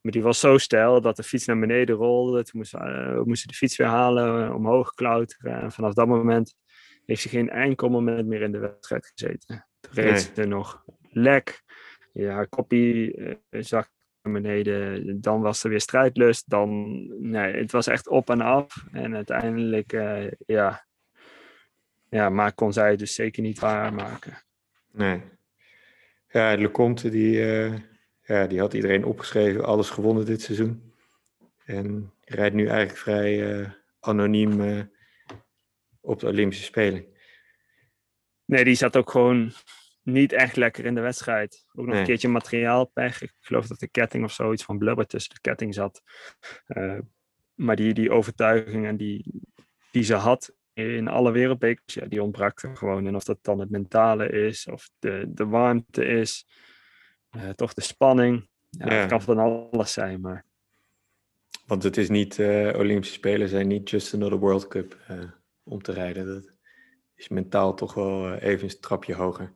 Maar die was zo stijl dat de fiets naar beneden rolde. Toen moesten uh, we moesten de fiets weer halen, omhoog klauteren. En vanaf dat moment heeft ze geen enkel moment meer in de wedstrijd gezeten. Toen reed ze nee. nog lek. Ja, koppie zag naar beneden. Dan was er weer strijdlust. Dan, nee, het was echt op en af. En uiteindelijk, uh, ja, ja, maar kon zij het dus zeker niet waarmaken. Nee. Ja, Lecomte, die, uh, ja, die had iedereen opgeschreven, alles gewonnen dit seizoen. En rijdt nu eigenlijk vrij uh, anoniem op de Olympische Spelen. Nee, die zat ook gewoon niet echt lekker in de wedstrijd. Ook nog een keertje materiaalpech. Ik geloof dat de ketting of zoiets van blubber tussen de ketting zat. Uh, maar die, die overtuiging en die, die ze had in alle wereldbekers, ja, die ontbrak er gewoon. En of dat dan het mentale is, of de, de warmte is, uh, toch de spanning. Ja, ja. Het kan van alles zijn, maar... Want het is niet, uh, Olympische Spelen zijn niet just another World Cup om te rijden. Dat is mentaal toch wel even een trapje hoger.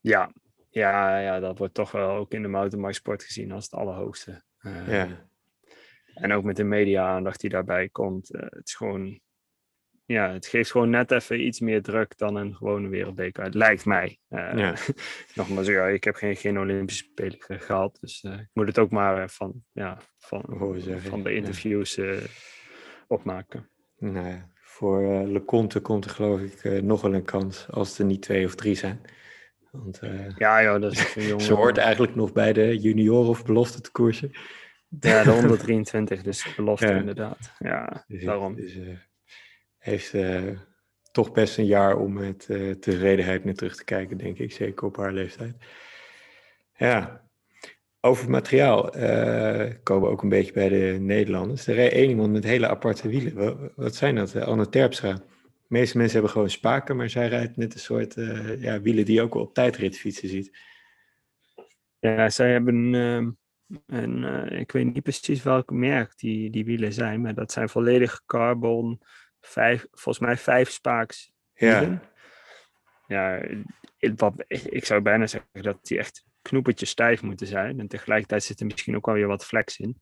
Ja, ja, ja, dat wordt toch wel ook in de mountainbikesport gezien als het allerhoogste. Uh, ja. En ook met de media-aandacht die daarbij komt. Uh, het is gewoon, ja, het geeft gewoon net even iets meer druk dan een gewone wereldbeker. Het lijkt mij. Uh, ja. nogmaals, ja, ik heb geen, geen Olympische Spelen gehad, dus ik moet het ook maar van, ja, van, van de interviews opmaken. Nou ja, voor uh, Leconte komt er geloof ik nog wel een kans als er niet twee of drie zijn. Want, uh, ja, joh, dat is een jongen. Ze hoort eigenlijk nog bij de junior of belofte te koersen. Ja, de 123, dus belofte ja. inderdaad. Ja, dus, daarom. Dus, uh, heeft toch best een jaar om met tevredenheid naar terug te kijken, denk ik. Zeker op haar leeftijd. Ja, over materiaal komen we ook een beetje bij de Nederlanders. Er rijdt één iemand met hele aparte wielen. Wat, zijn dat? Anne Terpstra. De meeste mensen hebben gewoon spaken, maar zij rijdt net een soort uh, ja, wielen die je ook op tijdritfietsen ziet. Ja, zij hebben uh, een, ik weet niet precies welk merk die, die wielen zijn, maar dat zijn volledig carbon, vijf, volgens mij vijf spaaks wielen. Ja, ja wat, ik zou bijna zeggen dat die echt knoepertje stijf moeten zijn. En tegelijkertijd zit er misschien ook wel weer wat flex in.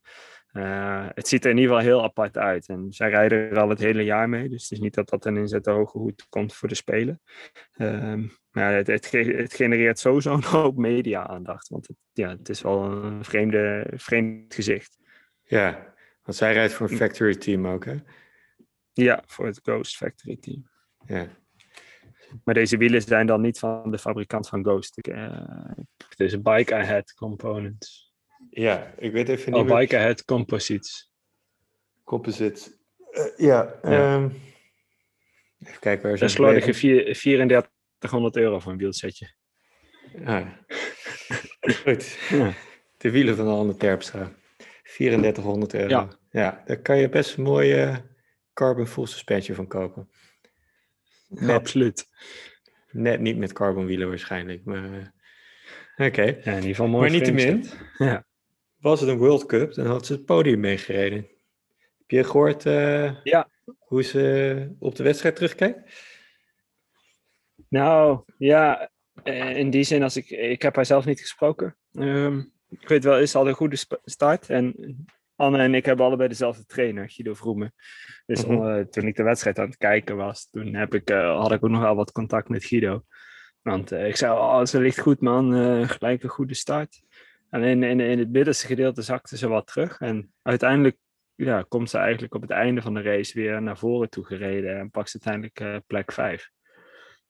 Uh, het ziet er in ieder geval heel apart uit. En zij rijden er al het hele jaar mee. Dus het is niet dat dat een inzet hoge hoed komt voor de Spelen. Um, maar het, het, het, genereert sowieso een hoop media-aandacht. Want het, ja, het is wel een vreemde, vreemd gezicht. Ja, want zij rijdt voor een factory team ook, hè? Ja, voor het Ghost Factory team. Ja. Maar deze wielen zijn dan niet van de fabrikant van Ghost. Uh, het is een Bike Ahead Components. Ja, ik weet even niet. Oh, Bike Ahead Composites. Composites. Uh, ja, ja. Um, even kijken waar ze. Een slordige 3400 euro voor een wielsetje. Ah, goed. Ja. De wielen van Anne Terpstra. 3400 euro. Ja. ja, daar kan je best een mooie carbon full suspension van kopen. Absoluut. Net niet met carbon wielen waarschijnlijk, maar... Eh, oké. Ja, in ieder geval mooi Maar niet te min. Ja. Was het een World Cup, dan had ze het podium meegereden. Heb je gehoord uh, ja. hoe ze op de wedstrijd terugkijkt? Nou, ja, eh, in die zin, als ik, ik heb haar zelf niet gesproken. Um, ik weet wel, is al een goede start. En Anne en ik hebben allebei dezelfde trainer, Guido Vroemen. Dus uh, toen ik de wedstrijd aan het kijken was, toen heb ik, uh, had ik ook nog wel wat contact met Guido. Want uh, ik zei, oh, ze ligt goed man, gelijk een goede start. En in, in, in het middenste gedeelte zakte ze wat terug. En uiteindelijk ja, komt ze eigenlijk op het einde van de race weer naar voren toe gereden. En pakt ze uiteindelijk plek 5.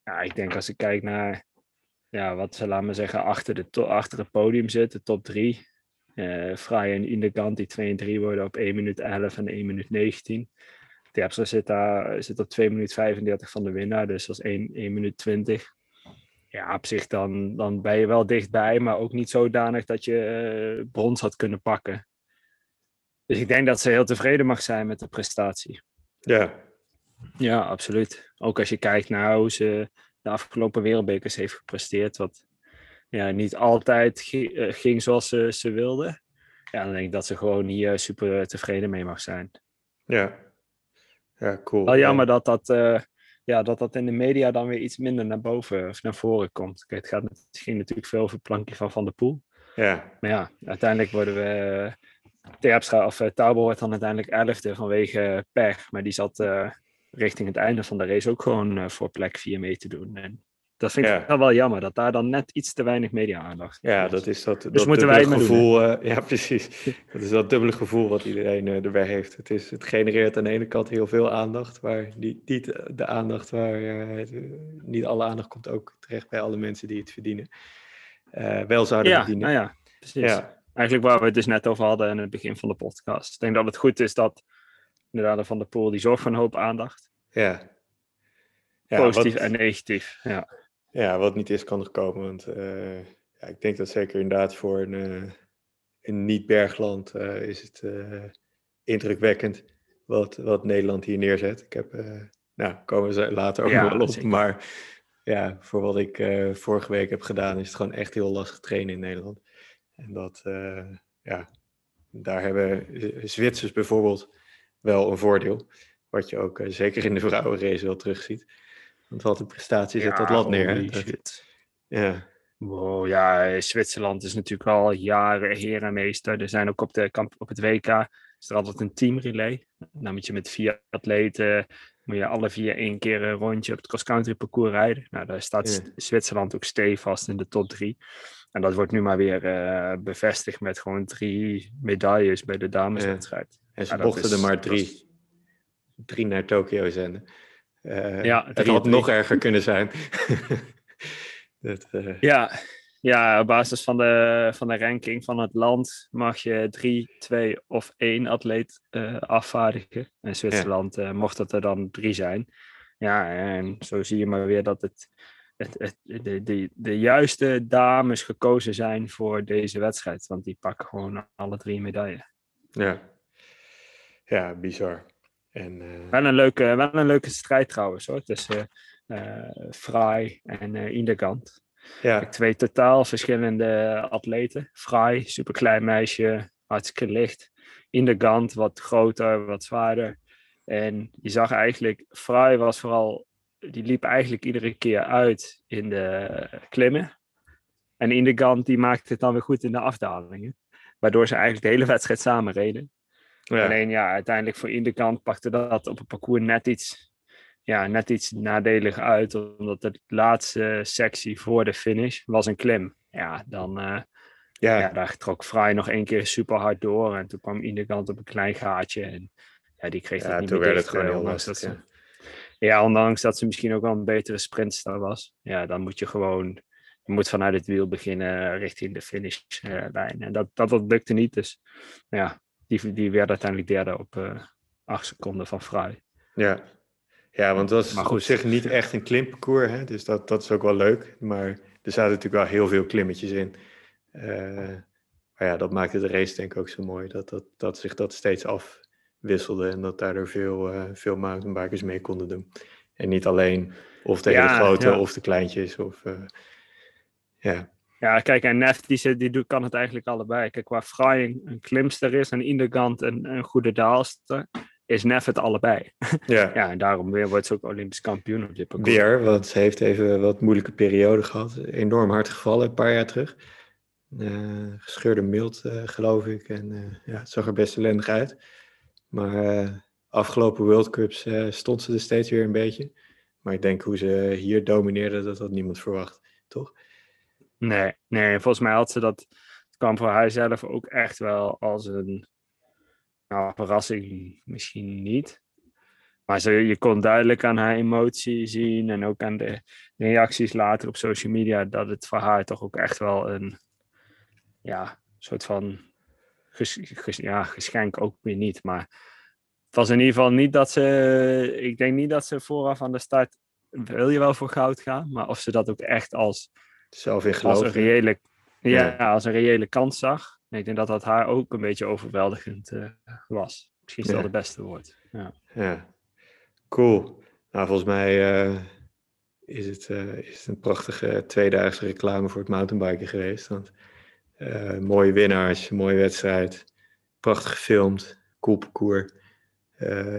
Ja, ik denk als ik kijk naar ja, wat ze, laten we zeggen, achter, de achter het podium zitten, top 3. Uh, Fraai en Indegant, die 2 en 3 worden op 1 minuut 11 en 1 minuut 19. Terpstra zit, daar, zit op 2 minuut 35 van de winnaar, dus dat is 1, 1 minuut 20. Ja, op zich dan, dan ben je wel dichtbij, maar ook niet zodanig dat je uh, brons had kunnen pakken. Dus ik denk dat ze heel tevreden mag zijn met de prestatie. Ja. Ja, absoluut. Ook als je kijkt naar hoe ze de afgelopen wereldbekers heeft gepresteerd. Wat ja, niet altijd eh, ging zoals ze, ze wilde. Ja, dan denk ik dat ze gewoon hier super tevreden mee mag zijn. Ja, ja cool. Wel jammer dat dat, uh, ja, dat dat in de media dan weer iets minder naar boven of naar voren komt. Kijk, het, gaat, het ging natuurlijk veel over het plankje van Van der Poel. Ja. Maar ja, uiteindelijk worden we... Terpstra of uh, Tauber wordt dan uiteindelijk elfde vanwege pech. Maar die zat richting het einde van de race ook gewoon uh, voor plek 4 mee te doen. En dat vind ik wel jammer, dat daar dan net iets te weinig media-aandacht Ja, dat is dat, dus dat moeten wij gevoel. Uh, ja, precies. dat is dat dubbele gevoel wat iedereen uh, erbij heeft. Het, is, het genereert aan de ene kant heel veel aandacht, maar niet, niet de aandacht waar niet alle aandacht komt ook terecht bij alle mensen die het verdienen. wel zouden ja, verdienen. Nou ja, precies. Ja. Eigenlijk waar we het dus net over hadden in het begin van de podcast. Ik denk dat het goed is dat inderdaad Van de Poel, die zorgt voor een hoop aandacht. Ja. ja Positief en negatief, ja. Ja, wat niet is, kan er komen. Want uh, ja, ik denk dat zeker inderdaad voor een, uh, een niet-bergland uh, is het indrukwekkend wat, wat Nederland hier neerzet. Ik heb, nou, komen ze later ook ja, nog wel op. Zeker. Maar ja, voor wat ik vorige week heb gedaan, is het gewoon echt heel lastig trainen in Nederland. En dat, ja, daar hebben Zwitsers bijvoorbeeld wel een voordeel. Wat je ook zeker in de vrouwenrace wel terugziet. Want wat een prestatie zet dat lat neer. Dat, ja. Wow, ja, Zwitserland is natuurlijk al jaren herenmeester. Er zijn ook op, de, kamp, op het WK is er altijd een teamrelay. Dan moet je met vier atleten, moet je alle vier één keer een rondje op het cross-country parcours rijden. Nou, daar staat ja. Zwitserland ook stevast in de top drie. En dat wordt nu maar weer uh, bevestigd met gewoon drie medailles bij de dameswedstrijd. En ze mochten er maar drie, drie naar Tokio zenden. Uh, ja, het had nog erger kunnen zijn. dat, uh... ja, ja, op basis van de, van de ranking van het land mag je drie, twee of één atleet uh, afvaardigen. In Zwitserland ja. mocht het er dan drie zijn. Ja, en zo zie je maar weer dat het, het, het, de, de, de juiste dames gekozen zijn voor deze wedstrijd. Want die pakken gewoon alle drie medailles. Ja, ja, bizar. En, uh... wel, een leuke, wel een leuke strijd trouwens hoor, tussen uh, Fry en uh, Indegant. Ja. Twee totaal verschillende atleten. Fry, superklein meisje, hartstikke licht. Indegant, wat groter, wat zwaarder. En je zag eigenlijk, Fry was vooral, die liep eigenlijk iedere keer uit in de klimmen. En Indegant die maakte het dan weer goed in de afdalingen. Waardoor ze eigenlijk de hele wedstrijd samen reden. Alleen ja, uiteindelijk voor iedere kant pakte dat op het parcours net iets, ja, net iets nadelig uit. Omdat de laatste sectie voor de finish was een klim. Ja, dan uh, ja. ja. daar trok Vrij nog één keer super hard door. En toen kwam iedere kant op een klein gaatje. En ja, die kreeg dat niet toen meer werd het gewoon heel lastig. Ja. ja, ondanks dat ze misschien ook wel een betere sprintster was. Ja, dan moet je gewoon je moet vanuit het wiel beginnen richting de finishlijn. en dat, dat, dat lukte niet. Dus ja, die, die werd uiteindelijk derde op uh, acht seconden van Vrij. Ja. ja, want dat was op zich niet echt een klimparcours. Hè? Dus dat, dat is ook wel leuk. Maar er zaten natuurlijk wel heel veel klimmetjes in. Uh, maar ja, dat maakte de race denk ik ook zo mooi. Dat, dat, dat zich dat steeds afwisselde. En dat daardoor veel, uh, veel mountainbikers mee konden doen. En niet alleen of tegen de grote of de kleintjes. Of, ja. Ja, kijk, en Nef die, die kan het eigenlijk allebei. Kijk, waar Frying een klimster is en Indegant een, een goede daalster, is Nef het allebei. Ja. ja, en daarom weer wordt ze ook Olympisch kampioen op dit parcours. Weer, want ze heeft even wat moeilijke periode gehad. Enorm hard gevallen een paar jaar terug. Uh, gescheurde mild, uh, geloof ik. En uh, ja, het zag er best ellendig uit. Maar afgelopen World Cups stond ze er steeds weer een beetje. Maar ik denk hoe ze hier domineerde, dat had niemand verwacht, toch? Nee, nee, volgens mij had ze dat. Het kwam voor haar zelf ook echt wel als een nou, verrassing, misschien niet. Maar ze, je kon duidelijk aan haar emotie zien en ook aan de reacties later op social media dat het voor haar toch ook echt wel een ja, soort van ja, geschenk ook weer niet. Maar het was in ieder geval niet dat ze. Ik denk niet dat ze vooraf aan de start. Wil je wel voor goud gaan, maar of ze dat ook echt als zelf in Als een reële, ja, als een reële kans zag. ik denk dat dat haar ook een beetje overweldigend uh, was. Misschien is dat het beste woord. Ja. ja, cool. Nou, volgens mij uh, is, het, uh, is het een prachtige tweedaagse reclame voor het mountainbiken geweest. Want mooie winnaars, mooie wedstrijd, prachtig gefilmd, cool parcours.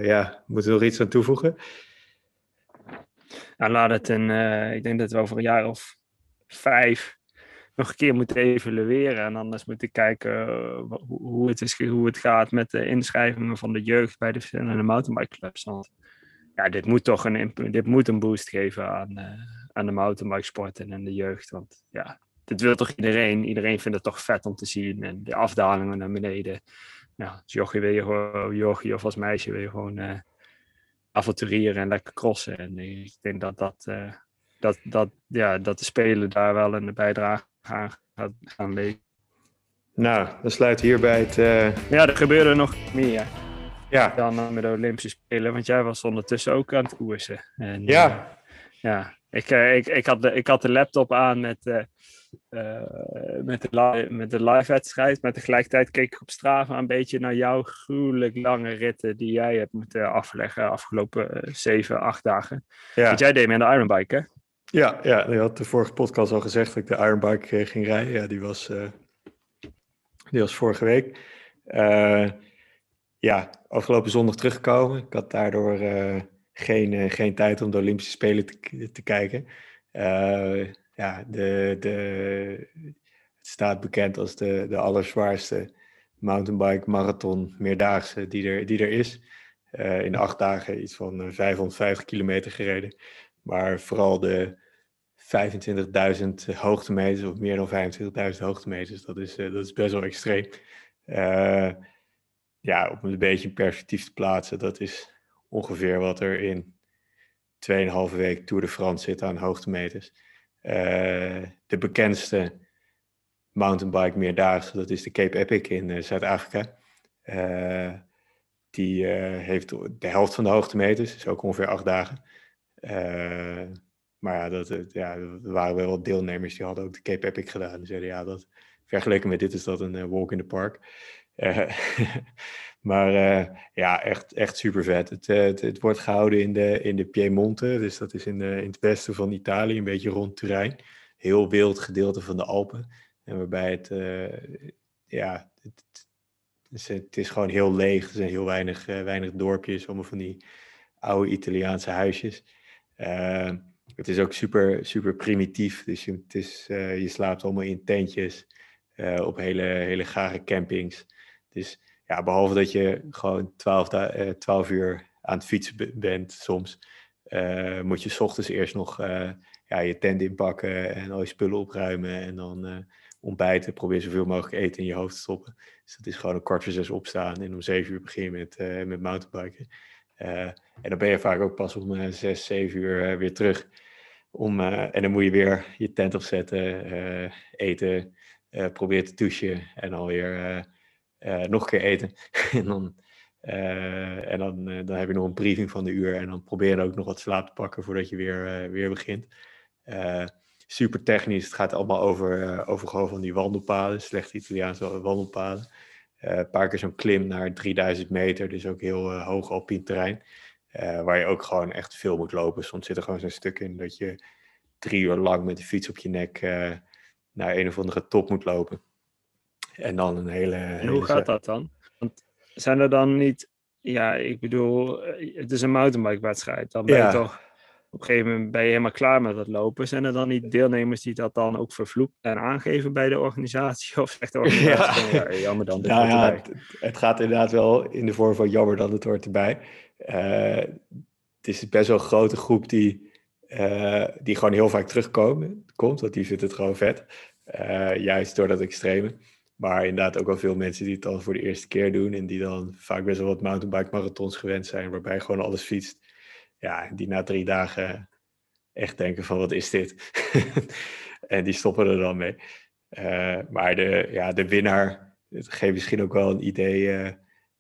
ja, moeten we nog iets aan toevoegen? Nou, laat het een, ik denk dat we over een jaar of vijf nog een keer moeten evalueren. En anders moeten kijken uh, hoe, het is, hoe het gaat met de inschrijvingen van de jeugd bij de verschillende mountainbikeclubs. Want ja, dit moet toch een, dit moet een boost geven aan, uh, aan de mountainbikesporten en de jeugd. Want ja, dit wil toch iedereen? Iedereen vindt het toch vet om te zien. En de afdalingen naar beneden. Nou, als jochie wil je gewoon, jochie of als meisje wil je gewoon uh, avonturieren en lekker crossen. En ik denk dat dat dat, dat, ja, dat de Spelen daar wel een bijdrage aan gaat gaan leveren. Nou, dan sluit hierbij het. Uh... Ja, er gebeurde nog meer. Ja. Dan met de Olympische Spelen, want jij was ondertussen ook aan het koersen. En, ja. Uh, ja, ik, uh, ik, ik, had de, ik had de laptop aan met, met, de, li met de live wedstrijd, maar tegelijkertijd keek ik op Strava een beetje naar jouw gruwelijk lange ritten die jij hebt moeten afleggen afgelopen zeven, acht dagen. Ja. Want jij deed met de Ironbike, hè? Ja, ja, je had de vorige podcast al gezegd dat ik de Ironbike eh, ging rijden. Ja, die was, uh, die was vorige week. Uh, ja, afgelopen zondag teruggekomen. Ik had daardoor geen, geen tijd om de Olympische Spelen te, te kijken. ja, de, de, het staat bekend als de, de allerzwaarste mountainbike marathon meerdaagse die er, die er is. in acht dagen iets van 550 kilometer gereden. Maar vooral de 25.000 hoogtemeters, of meer dan 25.000 hoogtemeters, dat is, uh, dat is best wel extreem. Uh, ja, om een beetje in perspectief te plaatsen, dat is ongeveer wat er in 2,5 week Tour de France zit aan hoogtemeters. Uh, de bekendste mountainbike meerdaagse, dat is de Cape Epic in Zuid-Afrika. die heeft de helft van de hoogtemeters, is ook ongeveer acht dagen. Uh, maar ja, dat, ja, er waren wel wat deelnemers die hadden ook de Cape Epic gedaan. Die zeiden ja, dat, vergeleken met dit is dat een uh, walk in the park. Maar ja, echt, echt super vet. Het, het, wordt gehouden in de, in de Piemonte, dus dat is in, in het westen van Italië, een beetje rond Turijn. Heel wild gedeelte van de Alpen. En waarbij het, ja, het, het, is gewoon heel leeg. Er zijn heel weinig, weinig dorpjes, allemaal van die oude Italiaanse huisjes. Uh, het is ook super, super primitief. Dus je, het is, uh, je slaapt allemaal in tentjes uh, op hele, hele gare campings. Dus ja, behalve dat je gewoon 12, uh, 12 uur aan het fietsen bent soms, moet je s ochtends eerst nog ja, je tent inpakken en al je spullen opruimen en dan ontbijten. Probeer zoveel mogelijk eten in je hoofd te stoppen. Dus dat is gewoon een kwart voor zes opstaan en om zeven uur beginnen met, met mountainbiken. En dan ben je vaak ook pas om zes, zeven uur weer terug. Om, en dan moet je weer je tent opzetten, eten, probeer te douchen en alweer nog een keer eten. en dan en dan, dan heb je nog een briefing van de uur en dan probeer je ook nog wat slaap te pakken voordat je weer, weer begint. super technisch, het gaat allemaal over, over gewoon van die wandelpaden, slechte Italiaanse wandelpaden. Een paar keer zo'n klim naar 3000 meter, dus ook heel hoog alpien terrein. waar je ook gewoon echt veel moet lopen. Soms zit er gewoon zo'n stuk in dat je drie uur lang met de fiets op je nek naar een of andere top moet lopen. En dan een hele. En hoe gaat dat dan? Want zijn er dan niet, ja, ik bedoel, eh, het is een mountainbike-wedstrijd. Dan ben je toch, op een gegeven moment ben je helemaal klaar met dat lopen. Zijn er dan niet deelnemers die dat dan ook vervloeken en aangeven bij de organisatie? Of zegt de organisatie, ja. ja jammer dan, dit nou, ja, het, het, gaat inderdaad wel in de vorm van jammer dat het hoort erbij. Uh, het is best wel een grote groep die, uh, die gewoon heel vaak terugkomen, komt, want die vindt het gewoon vet. Uh, juist door dat extreme. Maar inderdaad ook wel veel mensen die het dan voor de eerste keer doen. En die dan vaak best wel wat mountainbike marathons gewend zijn. Waarbij gewoon alles fietst. Ja, die na drie dagen echt denken van wat is dit? en die stoppen er dan mee. Uh, maar de, ja, de winnaar, het geeft misschien ook wel een idee. Uh,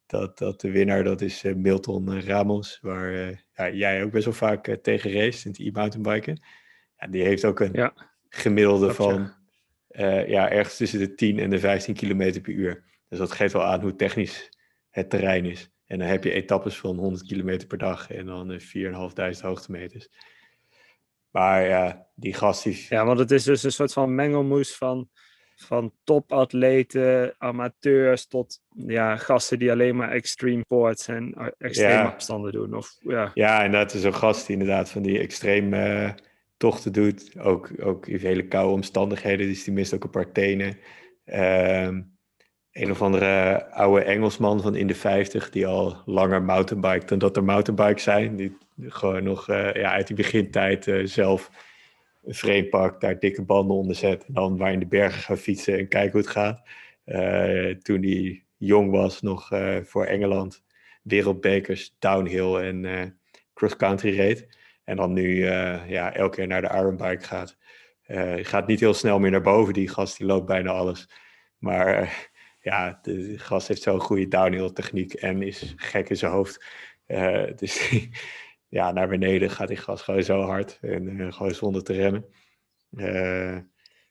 dat, dat de winnaar, dat is uh, Milton Ramos. Waar ja, jij ook best wel vaak tegen race in het e-mountainbiken. Ja, die heeft ook een ja. gemiddelde van ja, ergens tussen de 10 en de 15 km per uur. Dus dat geeft wel aan hoe technisch het terrein is. En dan heb je etappes van 100 km per dag en dan uh, 4.500 hoogtemeters. Maar ja, die gast die... Ja, want het is dus een soort van mengelmoes van, van topatleten, amateurs, tot ja, gasten die alleen maar extreme sports en eh, extreme afstanden doen. Of, ja. ja, en dat is een gast die inderdaad van die extreme uh, tochten doet. Ook, ook in hele koude omstandigheden, dus die mist ook een paar tenen. Um, een of andere oude Engelsman van in de 50 die al langer mountainbike dan dat er mountainbikes zijn. Die gewoon nog uh, ja, uit die begintijd uh, zelf een pakt, daar dikke banden onder zet. En dan waar in de bergen gaan fietsen en kijken hoe het gaat. Uh, toen hij jong was, nog voor Engeland, wereldbekers, downhill en cross-country reed. En dan nu ja, elke keer naar de Ironbike gaat. Gaat niet heel snel meer naar boven, die gast die loopt bijna alles. Maar ja, de gast heeft zo'n goede downhill techniek en is gek in zijn hoofd. dus ja, naar beneden gaat die gast gewoon zo hard en gewoon zonder te remmen.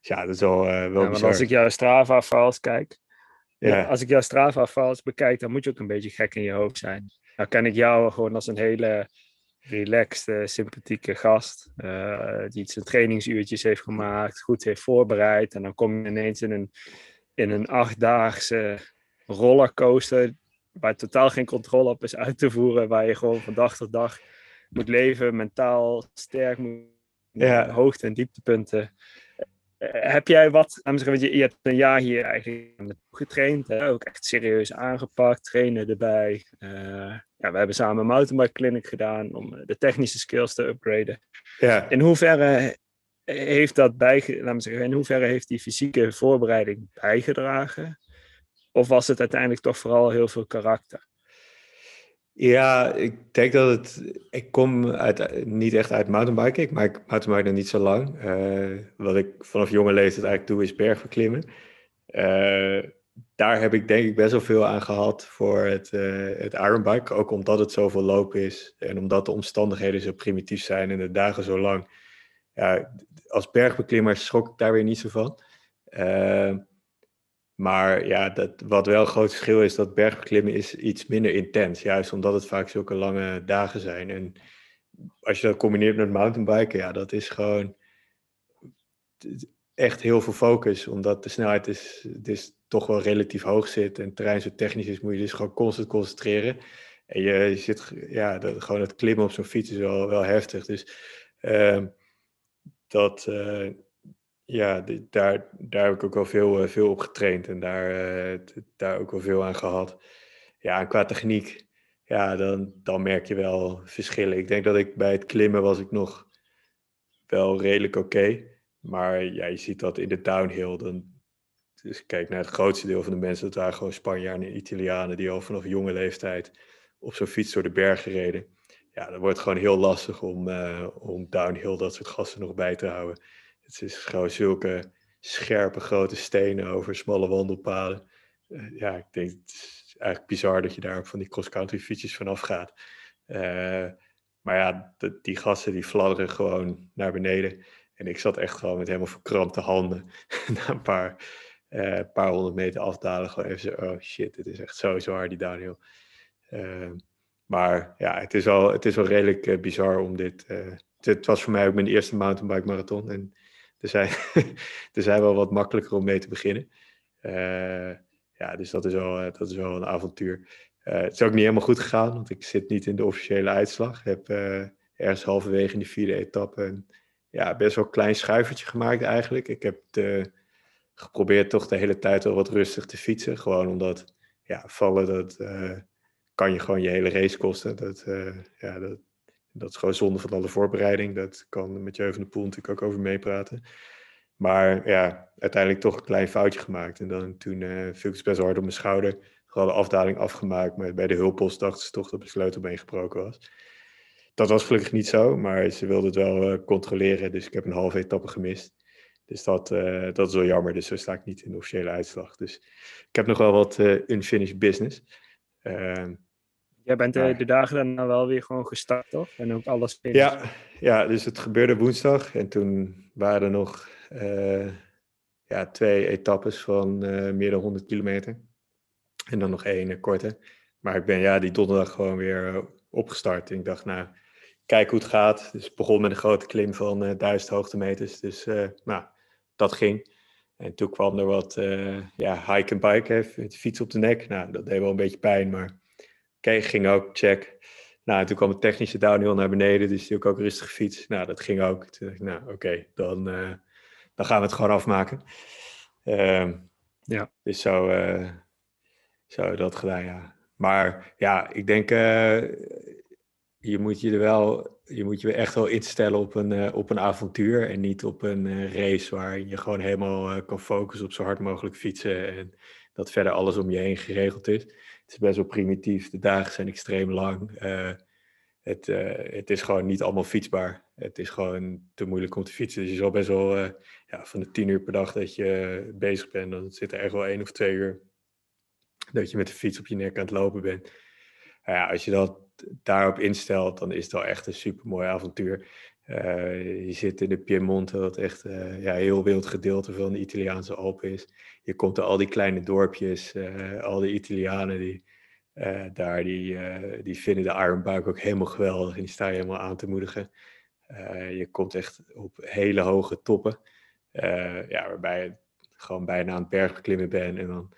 ja, dat is wel, wel ja, Als ik jouw Strava-files kijk, ja. als ik jouw Strava-files bekijk, dan moet je ook een beetje gek in je hoofd zijn. Nou ken ik jou gewoon als een hele relaxed, sympathieke gast. Uh, die zijn trainingsuurtjes heeft gemaakt, goed heeft voorbereid. En dan kom je ineens in een, in een achtdaagse rollercoaster. Waar totaal geen controle op is uit te voeren. Waar je gewoon van dag tot dag moet leven, mentaal sterk moet. Ja. Hoogte- en dieptepunten. Uh, heb jij wat, je, je hebt een jaar hier eigenlijk getraind, hè? ook echt serieus aangepakt, trainen erbij. Uh, ja, we hebben samen een mountainbike clinic gedaan om eh, de technische skills te upgraden. Ja. In hoeverre heeft dat me zeggen, in hoeverre heeft die fysieke voorbereiding bijgedragen? Of was het uiteindelijk toch vooral heel veel karakter? Ja, ik denk dat het. Ik kom uit, niet echt uit mountainbiken. Ik maak mountainbiken niet zo lang. Uh, wat ik vanaf jonge leeftijd eigenlijk doe, is bergbeklimmen. Uh, daar heb ik denk ik best wel veel aan gehad voor het, uh, het Ironbike. Ook omdat het zoveel lopen is en omdat de omstandigheden zo primitief zijn en de dagen zo lang. Ja, als bergbeklimmer schrok ik daar weer niet zo van. Uh, maar ja, dat, wat wel een groot verschil is, dat bergbeklimmen is iets minder intens. Juist omdat het vaak zulke lange dagen zijn. En als je dat combineert met mountainbiken, ja, dat is gewoon echt heel veel focus. Omdat de snelheid is, is toch wel relatief hoog zit en het terrein zo technisch is, moet je dus gewoon constant concentreren. En je, zit, ja, dat, gewoon het klimmen op zo'n fiets is wel, wel heftig. Dus uh, dat, uh, ja, daar, daar heb ik ook wel veel, uh, veel op getraind en daar, eh, daar ook wel veel aan gehad. ja, en qua techniek, ja, dan, dan merk je wel verschillen. Ik denk dat ik bij het klimmen was ik nog wel redelijk oké. maar ja, je ziet dat in de downhill, dan, dus kijk naar het grootste deel van de mensen, dat waren gewoon Spanjaarden en Italianen die al vanaf jonge leeftijd op zo'n fiets door de bergen reden. Ja, dan wordt het gewoon heel lastig om, uh, om downhill dat soort gasten nog bij te houden. Het is gewoon zulke scherpe grote stenen over smalle wandelpaden. Uh, ja, ik denk, het is eigenlijk bizar dat je daar ook van die cross-country fietsjes vanaf gaat. Uh, maar ja, die gasten die fladderen gewoon naar beneden. En ik zat echt gewoon met helemaal verkrampte handen na een paar, paar honderd meter afdalen. Gewoon even zo, oh shit, dit is echt zo zwaar die downhill. Uh, maar ja, het is wel, het is wel redelijk uh, bizar om dit... het was voor mij ook mijn eerste mountainbike marathon. En er zijn, er zijn wel wat makkelijker om mee te beginnen. ja, dus dat is wel, dat is wel een avontuur. het is ook niet helemaal goed gegaan, want ik zit niet in de officiële uitslag. Ik heb ergens halverwege in de vierde etappe... Een, ja, best wel een klein schuivertje gemaakt eigenlijk. Ik heb geprobeerd toch de hele tijd wel wat rustig te fietsen. Gewoon omdat ja, vallen, dat uh, kan je gewoon je hele race kosten. Dat, uh, ja, dat, dat is gewoon zonde van alle voorbereiding. Dat kan met Jeu van de Poel natuurlijk ook over meepraten. Maar ja, uiteindelijk toch een klein foutje gemaakt. En dan toen uh, viel ik best wel hard op mijn schouder. Gewoon de afdaling afgemaakt. Maar bij de hulppost dachten ze toch dat mijn sleutelbeen gebroken was. Dat was gelukkig niet zo, maar ze wilden het wel uh, controleren. Dus ik heb een halve etappe gemist. Dus dat, dat is wel jammer. Dus zo sta ik niet in de officiële uitslag. Dus ik heb nog wel wat unfinished business. Jij bent de, de dagen daarna wel weer gewoon gestart, toch? En ook alles Ja, ja, dus het gebeurde woensdag. En toen waren er nog ja, twee etappes van meer dan 100 kilometer. En dan nog één korte. Maar ik ben ja, die donderdag gewoon weer opgestart. En ik dacht, nou, kijken hoe het gaat. Dus ik begon met een grote klim van uh, 1000 hoogtemeters. Dus nou, dat ging. En toen kwam er wat ja, hike en bike, met de fiets op de nek. Nou, dat deed wel een beetje pijn, maar oké, ging ook, check. Nou, en toen kwam het technische downhill naar beneden, dus die ook, ook rustig fiets. Nou, dat ging ook. Toen dacht ik, nou, oké, dan, uh, dan gaan we het gewoon afmaken. Um, ja. Dus zo, uh, zo dat gedaan, ja. Maar ja, ik denk, uh, je moet je er wel, je moet je echt wel instellen op een, op een avontuur en niet op een race waar je gewoon helemaal kan focussen op zo hard mogelijk fietsen en dat verder alles om je heen geregeld is. Het is best wel primitief, de dagen zijn extreem lang. het, het is gewoon niet allemaal fietsbaar. Het is gewoon te moeilijk om te fietsen. Dus je zal best wel ja, van de tien uur per dag dat je bezig bent, dan zit er echt wel één of twee uur dat je met de fiets op je nek aan het lopen bent. Nou ja, als je dat daarop instelt, dan is het wel echt een super mooi avontuur. Uh, je zit in de Piemonte, wat echt uh, ja, heel wild gedeelte van de Italiaanse Alpen is. Je komt er al die kleine dorpjes, uh, al die Italianen die daar, die, die vinden de Ironbuik ook helemaal geweldig en die staan je helemaal aan te moedigen. je komt echt op hele hoge toppen, ja, waarbij je gewoon bijna aan het bergbeklimmen bent en dan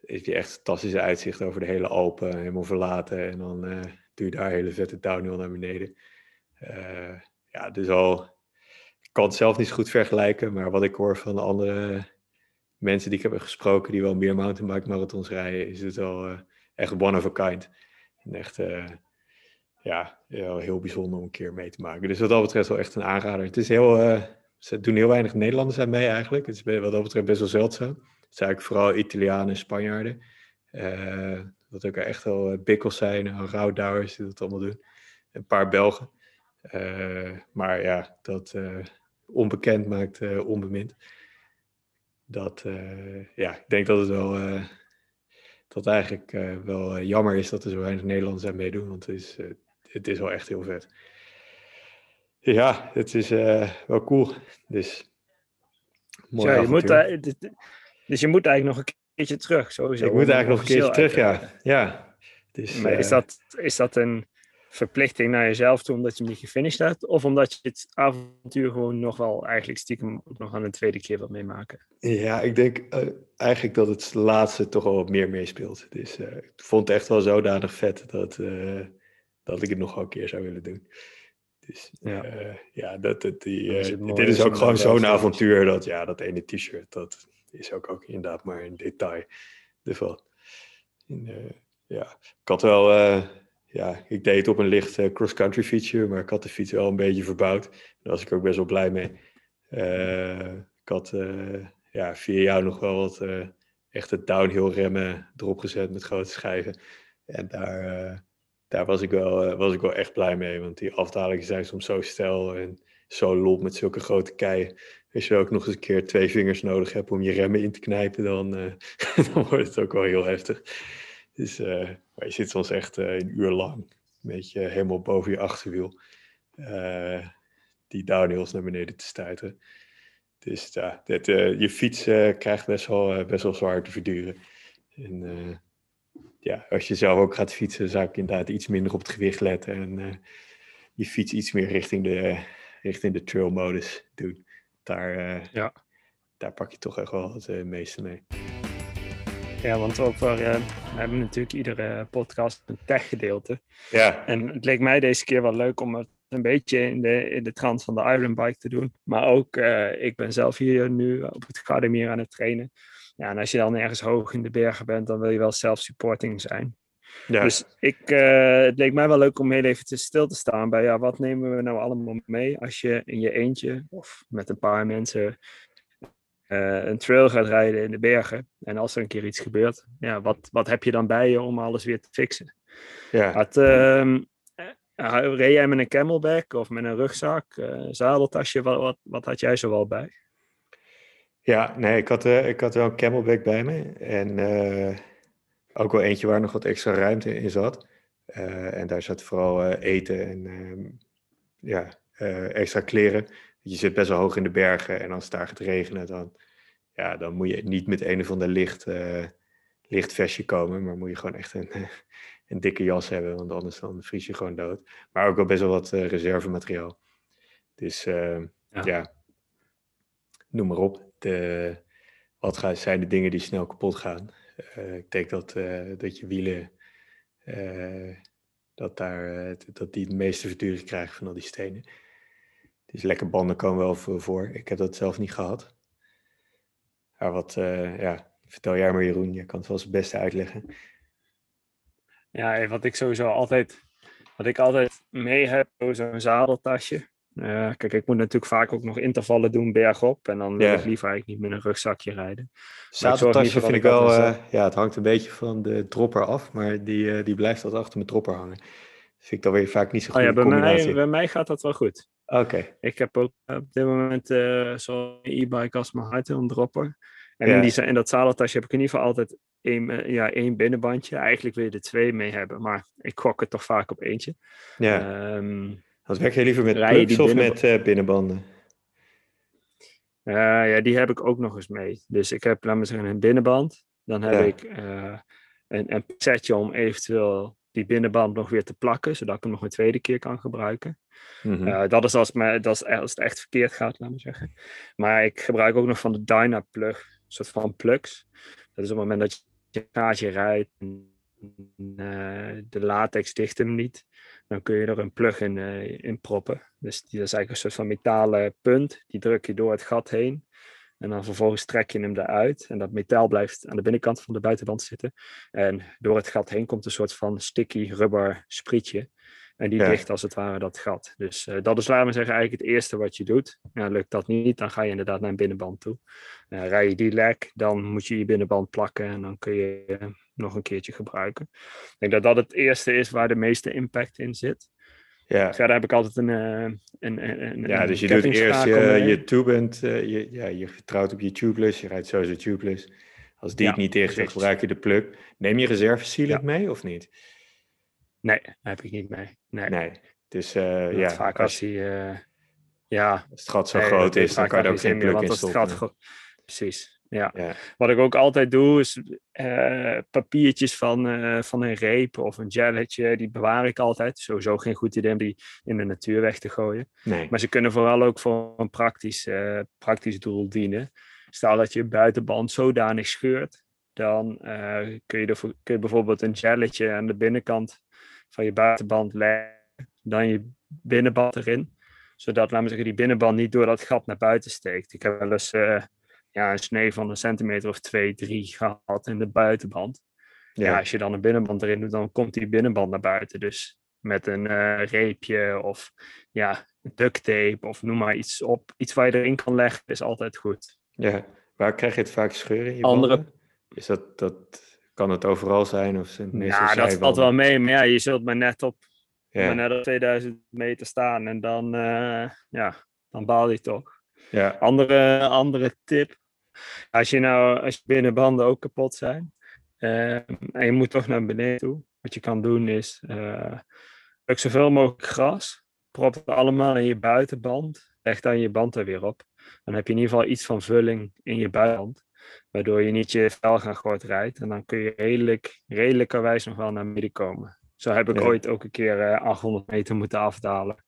heb je echt fantastische uitzicht over de hele Alpen, helemaal verlaten. En dan je daar hele vette downhill naar beneden. Uh, ja, dus al, ik kan het zelf niet zo goed vergelijken, maar wat ik hoor van andere mensen die ik heb gesproken, die wel meer mountainbike marathons rijden, is het wel uh, echt one of a kind. En echt, ja, heel, bijzonder om een keer mee te maken. Dus wat dat betreft wel echt een aanrader. Het is heel, ze doen heel weinig Nederlanders aan mee eigenlijk. Het is wat dat betreft best wel zeldzaam zijn eigenlijk vooral Italianen en Spanjaarden. Dat ook echt wel eh, bikkels zijn, en rouwdouwers die dat allemaal doen. Een paar Belgen. Uh, maar ja, dat uh, onbekend maakt onbemind. Dat, ja, ik denk dat het wel, dat eigenlijk wel jammer is dat er zo weinig Nederlanders aan meedoen, want het is, het is wel echt heel vet. Ja, het is wel cool. Dus, mooi ja, je moet, dus je moet eigenlijk nog een keertje terug, sowieso. Ik moet eigenlijk nog een keertje terug, ja. ja. Dus, maar is, eh, dat, is dat een verplichting naar jezelf toe omdat je hem niet gefinished hebt? Of omdat je het avontuur gewoon nog wel eigenlijk stiekem ook nog aan een tweede keer wilt meemaken? Ja, ik denk uh, eigenlijk dat het laatste toch wel wat meer meespeelt. Dus uh, ik vond het echt wel zodanig vet dat, uh, dat ik het nog wel een keer zou willen doen. Dus ja, ja dat, dat, die, dit is ook gewoon zo'n avontuur dat ja, dat ene t-shirt, dat, is ook, ook inderdaad maar een detail ervan. In, uh, Ja, ik had wel, ja, ik deed het op een licht cross-country fietsje, maar ik had de fiets wel een beetje verbouwd. Daar was ik ook best wel blij mee. ik had ja, via jou nog wel wat echte downhill remmen erop gezet met grote schijven. En daar, daar was, ik wel, was ik wel echt blij mee, want die afdalingen zijn soms zo stijl en zo lop met zulke grote keien. Als je ook nog eens een keer twee vingers nodig hebt om je remmen in te knijpen, dan, uh, dan wordt het ook wel heel heftig. Dus uh, je zit soms echt uh, een uur lang, een beetje helemaal boven je achterwiel, die downhills naar beneden te stuiten. Dus ja, je fiets krijgt best wel, best wel zwaar te verduren. En ja, als je zelf ook gaat fietsen, zou ik inderdaad iets minder op het gewicht letten en je fiets iets meer richting de, richting de trail modus doen. Daar, uh, ja. daar pak je toch echt wel het uh, meeste mee. Ja, want over, uh, we hebben natuurlijk iedere podcast een tech gedeelte. Ja. En het leek mij deze keer wel leuk om het een beetje in de, in de trant van de Iron Bike te doen. Maar ook, ik ben zelf hier nu op het Gardemier aan het trainen. Ja, en als je dan ergens hoog in de bergen bent, dan wil je wel self-supporting zijn. Ja. Dus ik, uh, het leek mij wel leuk om heel even te stil te staan bij ja, wat nemen we nou allemaal mee als je in je eentje of met een paar mensen uh, een trail gaat rijden in de bergen. En als er een keer iets gebeurt, ja, wat, wat heb je dan bij je om alles weer te fixen? Ja. Had, uh, reed jij met een camelback of met een rugzak, uh, zadeltasje, wat, wat, wat had jij zo wel bij? Ja, nee, ik had, ik had wel een camelback bij me. En ook wel eentje waar nog wat extra ruimte in zat. Uh, en daar zat vooral uh, eten en uh, ja, eh, extra kleren. Je zit best wel hoog in de bergen en als het daar gaat regenen, dan, ja, dan moet je niet met een of ander licht, licht vestje komen, maar moet je gewoon echt een, een dikke jas hebben, want anders dan vries je gewoon dood. Maar ook wel best wel wat reservemateriaal. Dus ja. ja. noem maar op. De, wat gaan, zijn de dingen die snel kapot gaan? Uh, ik denk dat, uh, dat je wielen, uh, dat, daar, dat die het meeste verduring krijgen van al die stenen. Dus lekker banden komen wel voor. Ik heb dat zelf niet gehad. Maar wat, ja, vertel jij maar Jeroen, je kan het wel het beste uitleggen. Ja, wat ik sowieso altijd, wat ik altijd mee heb, zo'n zadeltasje. Uh, kijk, ik moet natuurlijk vaak ook nog intervallen doen bergop. En dan wil ik liever eigenlijk niet met een rugzakje rijden. Zadeltasje vind ik wel, uh, ja, het hangt een beetje van de dropper af. Maar die, uh, die blijft altijd achter mijn dropper hangen. Vind ik dan weer vaak niet zo goed. Oh ja, bij mij, bij mij gaat dat wel goed. Oké. Ik heb ook op dit moment zo'n e-bike als mijn hart, een dropper. En in, die, in dat zadeltasje heb ik in ieder geval altijd één, ja, één binnenbandje. Eigenlijk wil je er twee mee hebben, maar ik gok het toch vaak op eentje. Ja. Um, wat werk je liever met plugs of met uh, binnenbanden? Uh, ja, die heb ik ook nog eens mee. Dus ik heb, laat me zeggen, een binnenband. Dan heb ik uh, een, een setje om eventueel die binnenband nog weer te plakken, zodat ik hem nog een tweede keer kan gebruiken. Mm -hmm. dat is als, me, dat is als het echt verkeerd gaat, laat me zeggen. Maar ik gebruik ook nog van de Dyna-plug, een soort van plugs. Dat is op het moment dat je gaatje rijdt en de latex dicht hem niet, dan kun je er een plug in, uh, in proppen. Dus die, dat is eigenlijk een soort van metalen punt. Die druk je door het gat heen. En dan vervolgens trek je hem eruit. En dat metaal blijft aan de binnenkant van de buitenband zitten. En door het gat heen komt een soort van sticky rubber sprietje. En die dicht als het ware dat gat. Dus uh, dat is, laten we zeggen, eigenlijk het eerste wat je doet. Ja, lukt dat niet, dan ga je inderdaad naar een binnenband toe. Uh, rij je die lek, dan moet je je binnenband plakken en dan kun je nog een keertje gebruiken. Ik denk dat dat het eerste is waar de meeste impact in zit. Ja. Verder heb ik altijd een. een, een ja, dus je doet eerst je, je tubent, je, ja, je vertrouwt op je tubeless, je rijdt sowieso tubeless. Als die ja, het niet tegen dan gebruik je de plug. Neem je reserve ja. mee of niet? Nee, heb ik niet mee. Nee. nee. Dus uh, ja. Vaak als hij. Uh, ja. Als het gat zo nee, groot is, dan kan je ook geen plug in stoppen. Precies. Ja. ja. Wat ik ook altijd doe, is uh, papiertjes van, uh, van een reep of een gelletje. Die bewaar ik altijd. Sowieso geen goed idee om die in de natuur weg te gooien. Nee. Maar ze kunnen vooral ook voor een praktisch, uh, praktisch doel dienen. Stel dat je buitenband zodanig scheurt, dan kun, je er, kun je bijvoorbeeld een gelletje aan de binnenkant van je buitenband leggen, dan je binnenband erin. Zodat, laten we zeggen, die binnenband niet door dat gat naar buiten steekt. Ik heb wel eens ja, een snee van een centimeter of twee, drie gehad in de buitenband. Ja. als je dan een binnenband erin doet, dan komt die binnenband naar buiten. Dus met een uh, reepje of ja, duct tape of noem maar iets op. Iets waar je erin kan leggen is altijd goed. Ja, waar krijg je het vaak scheuren Andere... Is dat, dat, kan het overal zijn of zijn Ja, dat valt wel mee. Maar ja, je zult maar net op, maar net op 2000 meter staan en dan, uh, ja, dan baal je toch. Ja. Andere, andere tip. Als je nou, als je binnenbanden ook kapot zijn uh, en je moet toch naar beneden toe. Wat je kan doen is, uh, zoveel mogelijk gras. Prop het allemaal in je buitenband. Leg dan je band er weer op. Dan heb je in ieder geval iets van vulling in je buitenband. Waardoor je niet je velgangort rijdt. En dan kun je redelijk, redelijkerwijs nog wel naar midden komen. Zo heb ik ooit ook een keer uh, eh, 800 meter moeten afdalen.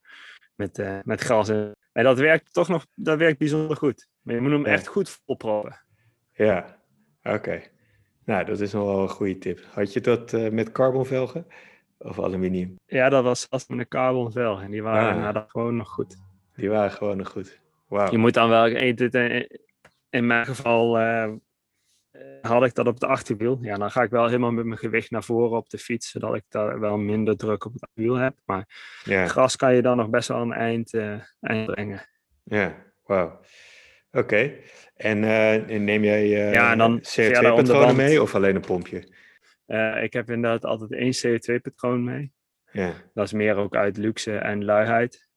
Met, uh, met gras. En, en dat werkt toch nog dat werkt bijzonder goed. Maar je moet hem echt goed volproppen. Ja, oké. Nou, dat is nog wel een goede tip. Had je dat uh, met carbonvelgen of aluminium? Ja, dat was vast met een carbonvelg. En die waren ah. nou, gewoon nog goed. Die waren gewoon nog goed. Wow. Je moet dan wel... In mijn geval uh, had ik dat op het achterwiel. Ja, dan ga ik wel helemaal met mijn gewicht naar voren op de fiets, zodat ik daar wel minder druk op het wiel heb. Maar gras kan je dan nog best wel een eind, uh, eind brengen. Ja, wauw. Oké. En uh, neem jij uh, ja, en dan CO2-patronen mee of alleen een pompje? Ik heb inderdaad altijd één CO2-patroon mee. Ja. Dat is meer ook uit luxe en luiheid.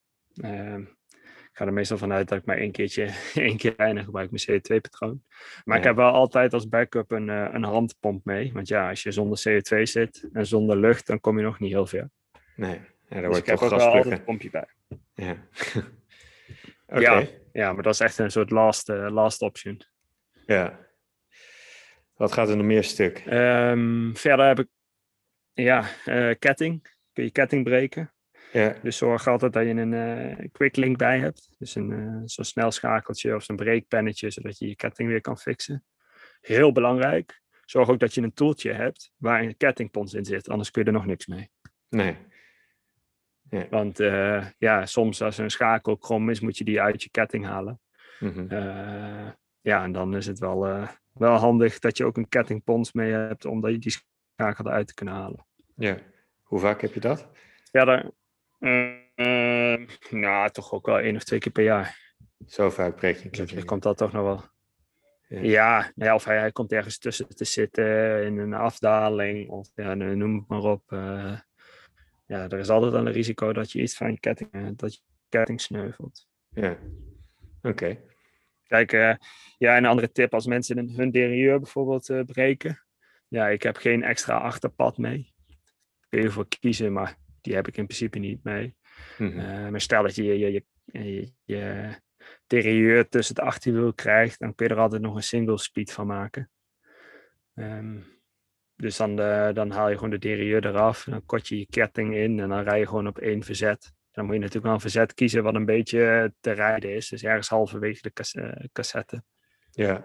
Ehm, ik ga er meestal vanuit dat ik maar één keertje, één keer weinig gebruik mijn CO2-patroon. Maar ik heb wel altijd als backup een, een handpomp mee. Want ja, als je zonder CO2 zit en zonder lucht, dan kom je nog niet heel ver. Nee, ja, daar dus wordt ik heb ook wel altijd een pompje bij. Ja. okay. ja. Ja, maar dat is echt een soort last, uh, last option. Ja. Wat gaat er nog meer stuk? Um, verder heb ik ja, uh, ketting. Kun je ketting breken. Ja. Dus zorg altijd dat je een uh, quick link bij hebt. Dus een uh, zo'n snelschakeltje of zo'n breekpennetje, zodat je je ketting weer kan fixen. Heel belangrijk. Zorg ook dat je een toeltje hebt waar een kettingpons in zit, anders kun je er nog niks mee. Nee. Ja. Want uh, ja, soms als een schakel krom is, moet je die uit je ketting halen. Uh, ja, en dan is het wel, wel handig dat je ook een kettingpons mee hebt, om je die schakel eruit te kunnen halen. Ja, hoe vaak heb je dat? Verder, nou, toch ook wel één of twee keer per jaar. Zo vaak breek je? Dus komt dat toch nog wel. Ja, ja, ja of hij, hij, komt ergens tussen te zitten in een afdaling, of ja, noem het maar op ja, er is altijd wel een risico dat je iets van je ketting, eh, dat je ketting sneuvelt. Ja, oké. Kijk, uh, ja, een andere tip, als mensen hun, derailleur bijvoorbeeld uh, breken. Ja, ik heb geen extra achterpad mee. Kun je ervoor kiezen, maar die heb ik in principe niet mee. Mm -hmm. maar stel dat je je, je, je, tussen het achterwiel krijgt, dan kun je er altijd nog een single speed van maken. Um, dus dan, de, dan haal je gewoon de derailleur eraf, dan kot je je ketting in en dan rij je gewoon op één verzet. Dan moet je natuurlijk wel een verzet kiezen wat een beetje te rijden is. Dus ergens halverwege de uh, cassette. Ja.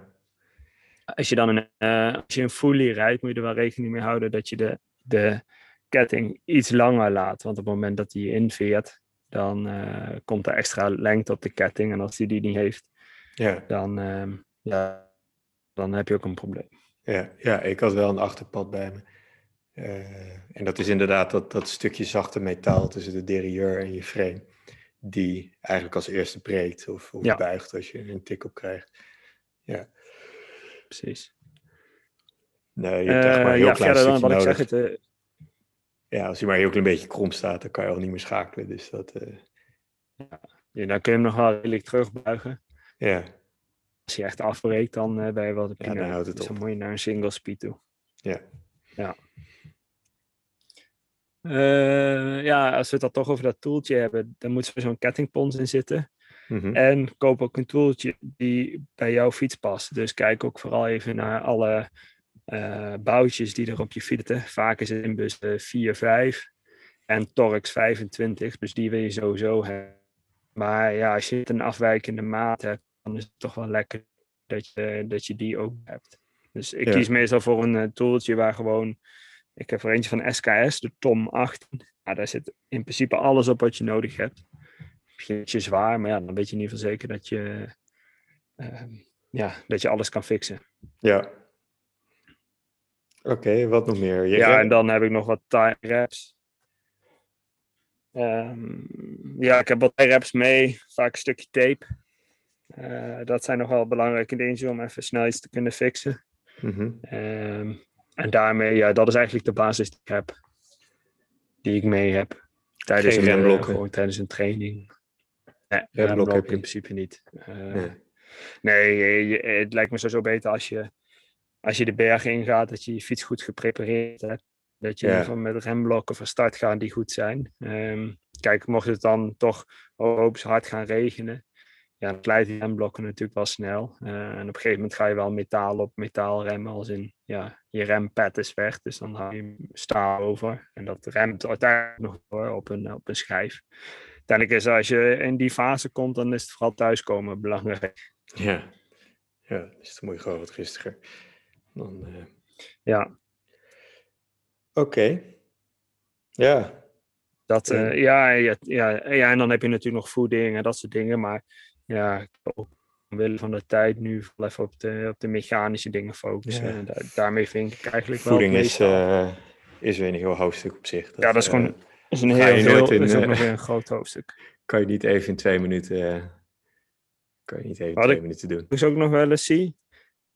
Als je dan een, uh, als je een fully rijdt, moet je er wel rekening mee houden dat je de, de ketting iets langer laat. Want op het moment dat hij je inveert, dan uh, komt er extra lengte op de ketting. En als hij die niet heeft, ja. dan, uh, ja, dan heb je ook een probleem. Ja, ja, ik had wel een achterpad bij me. Uh, en dat is inderdaad dat, dat stukje zachte metaal tussen de derailleur en je frame. Die eigenlijk als eerste breekt of, of ja. buigt als je een tik op krijgt. Ja. Precies. Nee, je hebt echt maar een heel klein stukje dan, wat nodig. Ik zeg, het. Ja, als hij maar heel klein beetje krom staat, dan kan je al niet meer schakelen. Dus dat... Uh... Ja, dan kun je hem nog wel redelijk terugbuigen. Ja als je echt afbreekt, dan uh, ben je wel de ja, dan houdt het dus op. dan moet je naar een single speed toe. Ja. Ja. Uh, ja, als we het dan toch over dat toeltje hebben, dan moet er zo'n kettingpons in zitten. Mm -hmm. En koop ook een toeltje die bij jouw fiets past. Dus kijk ook vooral even naar alle uh, boutjes die er op je fiets zitten. Vaak is het in bus 4, 5 en Torx 25. Dus die wil je sowieso hebben. Maar ja, als je een afwijkende maat hebt, dan is het toch wel lekker dat je, dat je die ook hebt. Dus ik Ja. kies meestal voor een uh, tooltje waar gewoon... Ik heb er eentje van SKS, de Tom 8. Ja, daar zit in principe alles op wat je nodig hebt. Misschien ietsje zwaar, maar ja, dan weet je in ieder geval zeker dat je, ehm, ja, dat je alles kan fixen. Ja. Oké, wat nog meer? ja, en dan heb ik nog wat tie reps. Ehm, ja, ik heb wat reps mee, vaak een stukje tape. Uh, dat zijn nog wel belangrijke dingen om even snel iets te kunnen fixen. Mm en daarmee, ja, dat is eigenlijk de basis die ik heb. Die ik mee heb. Tijdens, een, uh, gewoon tijdens een training. Nee, remblok heb je in principe niet. Uh, nee, nee je, het lijkt me sowieso beter als je, als je de berg ingaat, dat je je fiets goed geprepareerd hebt. Dat je ja. met remblokken van start gaat die goed zijn. Um, kijk, mocht het dan toch hoop hard gaan regenen, ja, dan glijdt die remblokken natuurlijk wel snel. Uh, en op een gegeven moment ga je wel metaal op metaal remmen, als in ja, je rempad is weg, dus dan haal je staal over. En dat remt uiteindelijk nog door op een, op een schijf. Uiteindelijk is als je in die fase komt, dan is het vooral thuiskomen belangrijk. Ja, ja dan moet je gewoon wat rustiger. Dan, uh... Ja. Oké. Ja. Dat, uh, ja, ja, ja, ja, en dan heb je natuurlijk nog voeding en dat soort dingen. Maar ja, ook omwille van de tijd nu even op de, op de mechanische dingen focussen. En daarmee vind ik eigenlijk wel... Voeding is, uh, is weer een heel hoofdstuk op zich. Dat, ja, dat is gewoon is een heel, heel in, is ook nog weer een groot hoofdstuk. Kan je niet even in twee minuten... kan je niet even in twee minuten doen. Ik ook nog wel eens zie,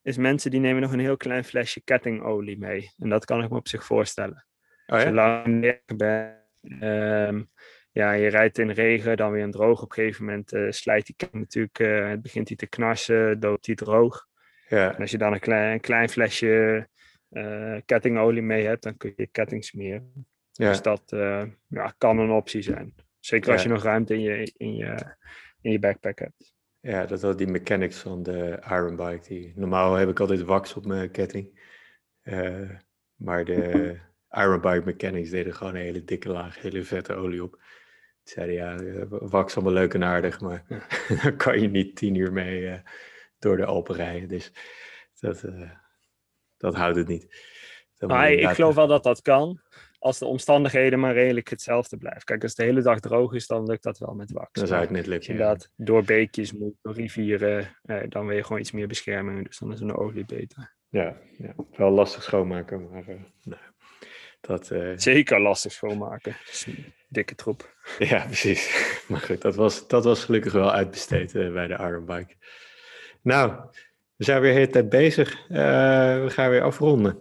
is mensen die nemen nog een heel klein flesje kettingolie mee. En dat kan ik me op zich voorstellen. Oh, ja? Zolang ben... Um, ja, je rijdt in regen, dan weer in droog. Op een gegeven moment uh, slijt die ketting natuurlijk, uh, het begint hij te knarsen, doopt hij droog. Ja. En als je dan een klein, een klein flesje uh, kettingolie mee hebt, dan kun je ketting smeren. Ja. Dus dat ja, kan een optie zijn. Zeker als je nog ruimte in je, in, je, in je backpack hebt. Ja, dat was die mechanics van de Iron Bike. Die, normaal heb ik altijd wax op mijn ketting. maar de Iron Bike mechanics deden gewoon een hele dikke laag, hele vette olie op zeiden ja, eh, wax allemaal leuk en aardig, maar daar kan je niet tien uur mee uh, door de Alpen rijden. Dus dat, uh, dat houdt het niet. Maar ik geloof wel dat dat kan, als de omstandigheden maar redelijk hetzelfde blijven. Kijk, als het de hele dag droog is, dan lukt dat wel met wax. Dan zou het net lukken. Inderdaad door beekjes moet, door rivieren, eh, dan wil je gewoon iets meer bescherming. Dus dan is een olie beter. Ja, ja. wel lastig schoonmaken, maar nou, dat... Zeker lastig schoonmaken dikke troep. Ja, precies. Maar goed, dat was, dat was gelukkig wel uitbesteed uh, bij de Iron Bike. Nou, we zijn weer de hele tijd bezig. We gaan weer afronden.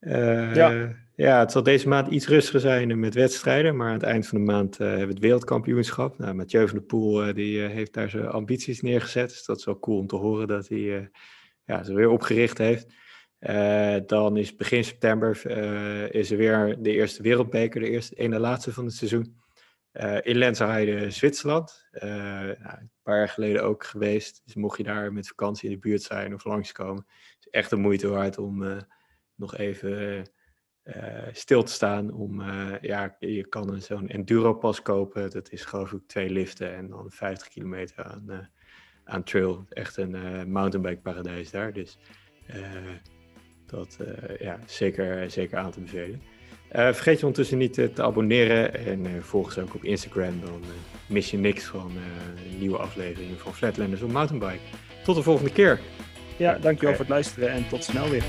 Ja. Ja, het zal deze maand iets rustiger zijn met wedstrijden, maar aan het eind van de maand hebben we het wereldkampioenschap. Nou, Mathieu van der Poel die, heeft daar zijn ambities neergezet, dus dat is wel cool om te horen dat hij ja, ze weer opgericht heeft. Dan is begin september is er weer de eerste wereldbeker, de eerste ene laatste van het seizoen. In Lenzerheide, Zwitserland. Nou, een paar jaar geleden ook geweest. Dus mocht je daar met vakantie in de buurt zijn of langskomen, is het echt de moeite waard om nog even stil te staan. Om, ja, je kan zo'n Enduro-pas kopen. Dat is geloof ik twee liften en dan 50 kilometer aan, aan trail. Echt een mountainbike paradijs daar. Dus dat ja, zeker, zeker aan te bevelen. Vergeet je ondertussen niet te abonneren en volg ons ook op Instagram. Dan mis je niks van nieuwe afleveringen van Flatlanders op Mountainbike. Tot de volgende keer. Ja, dankjewel voor het luisteren en tot snel weer.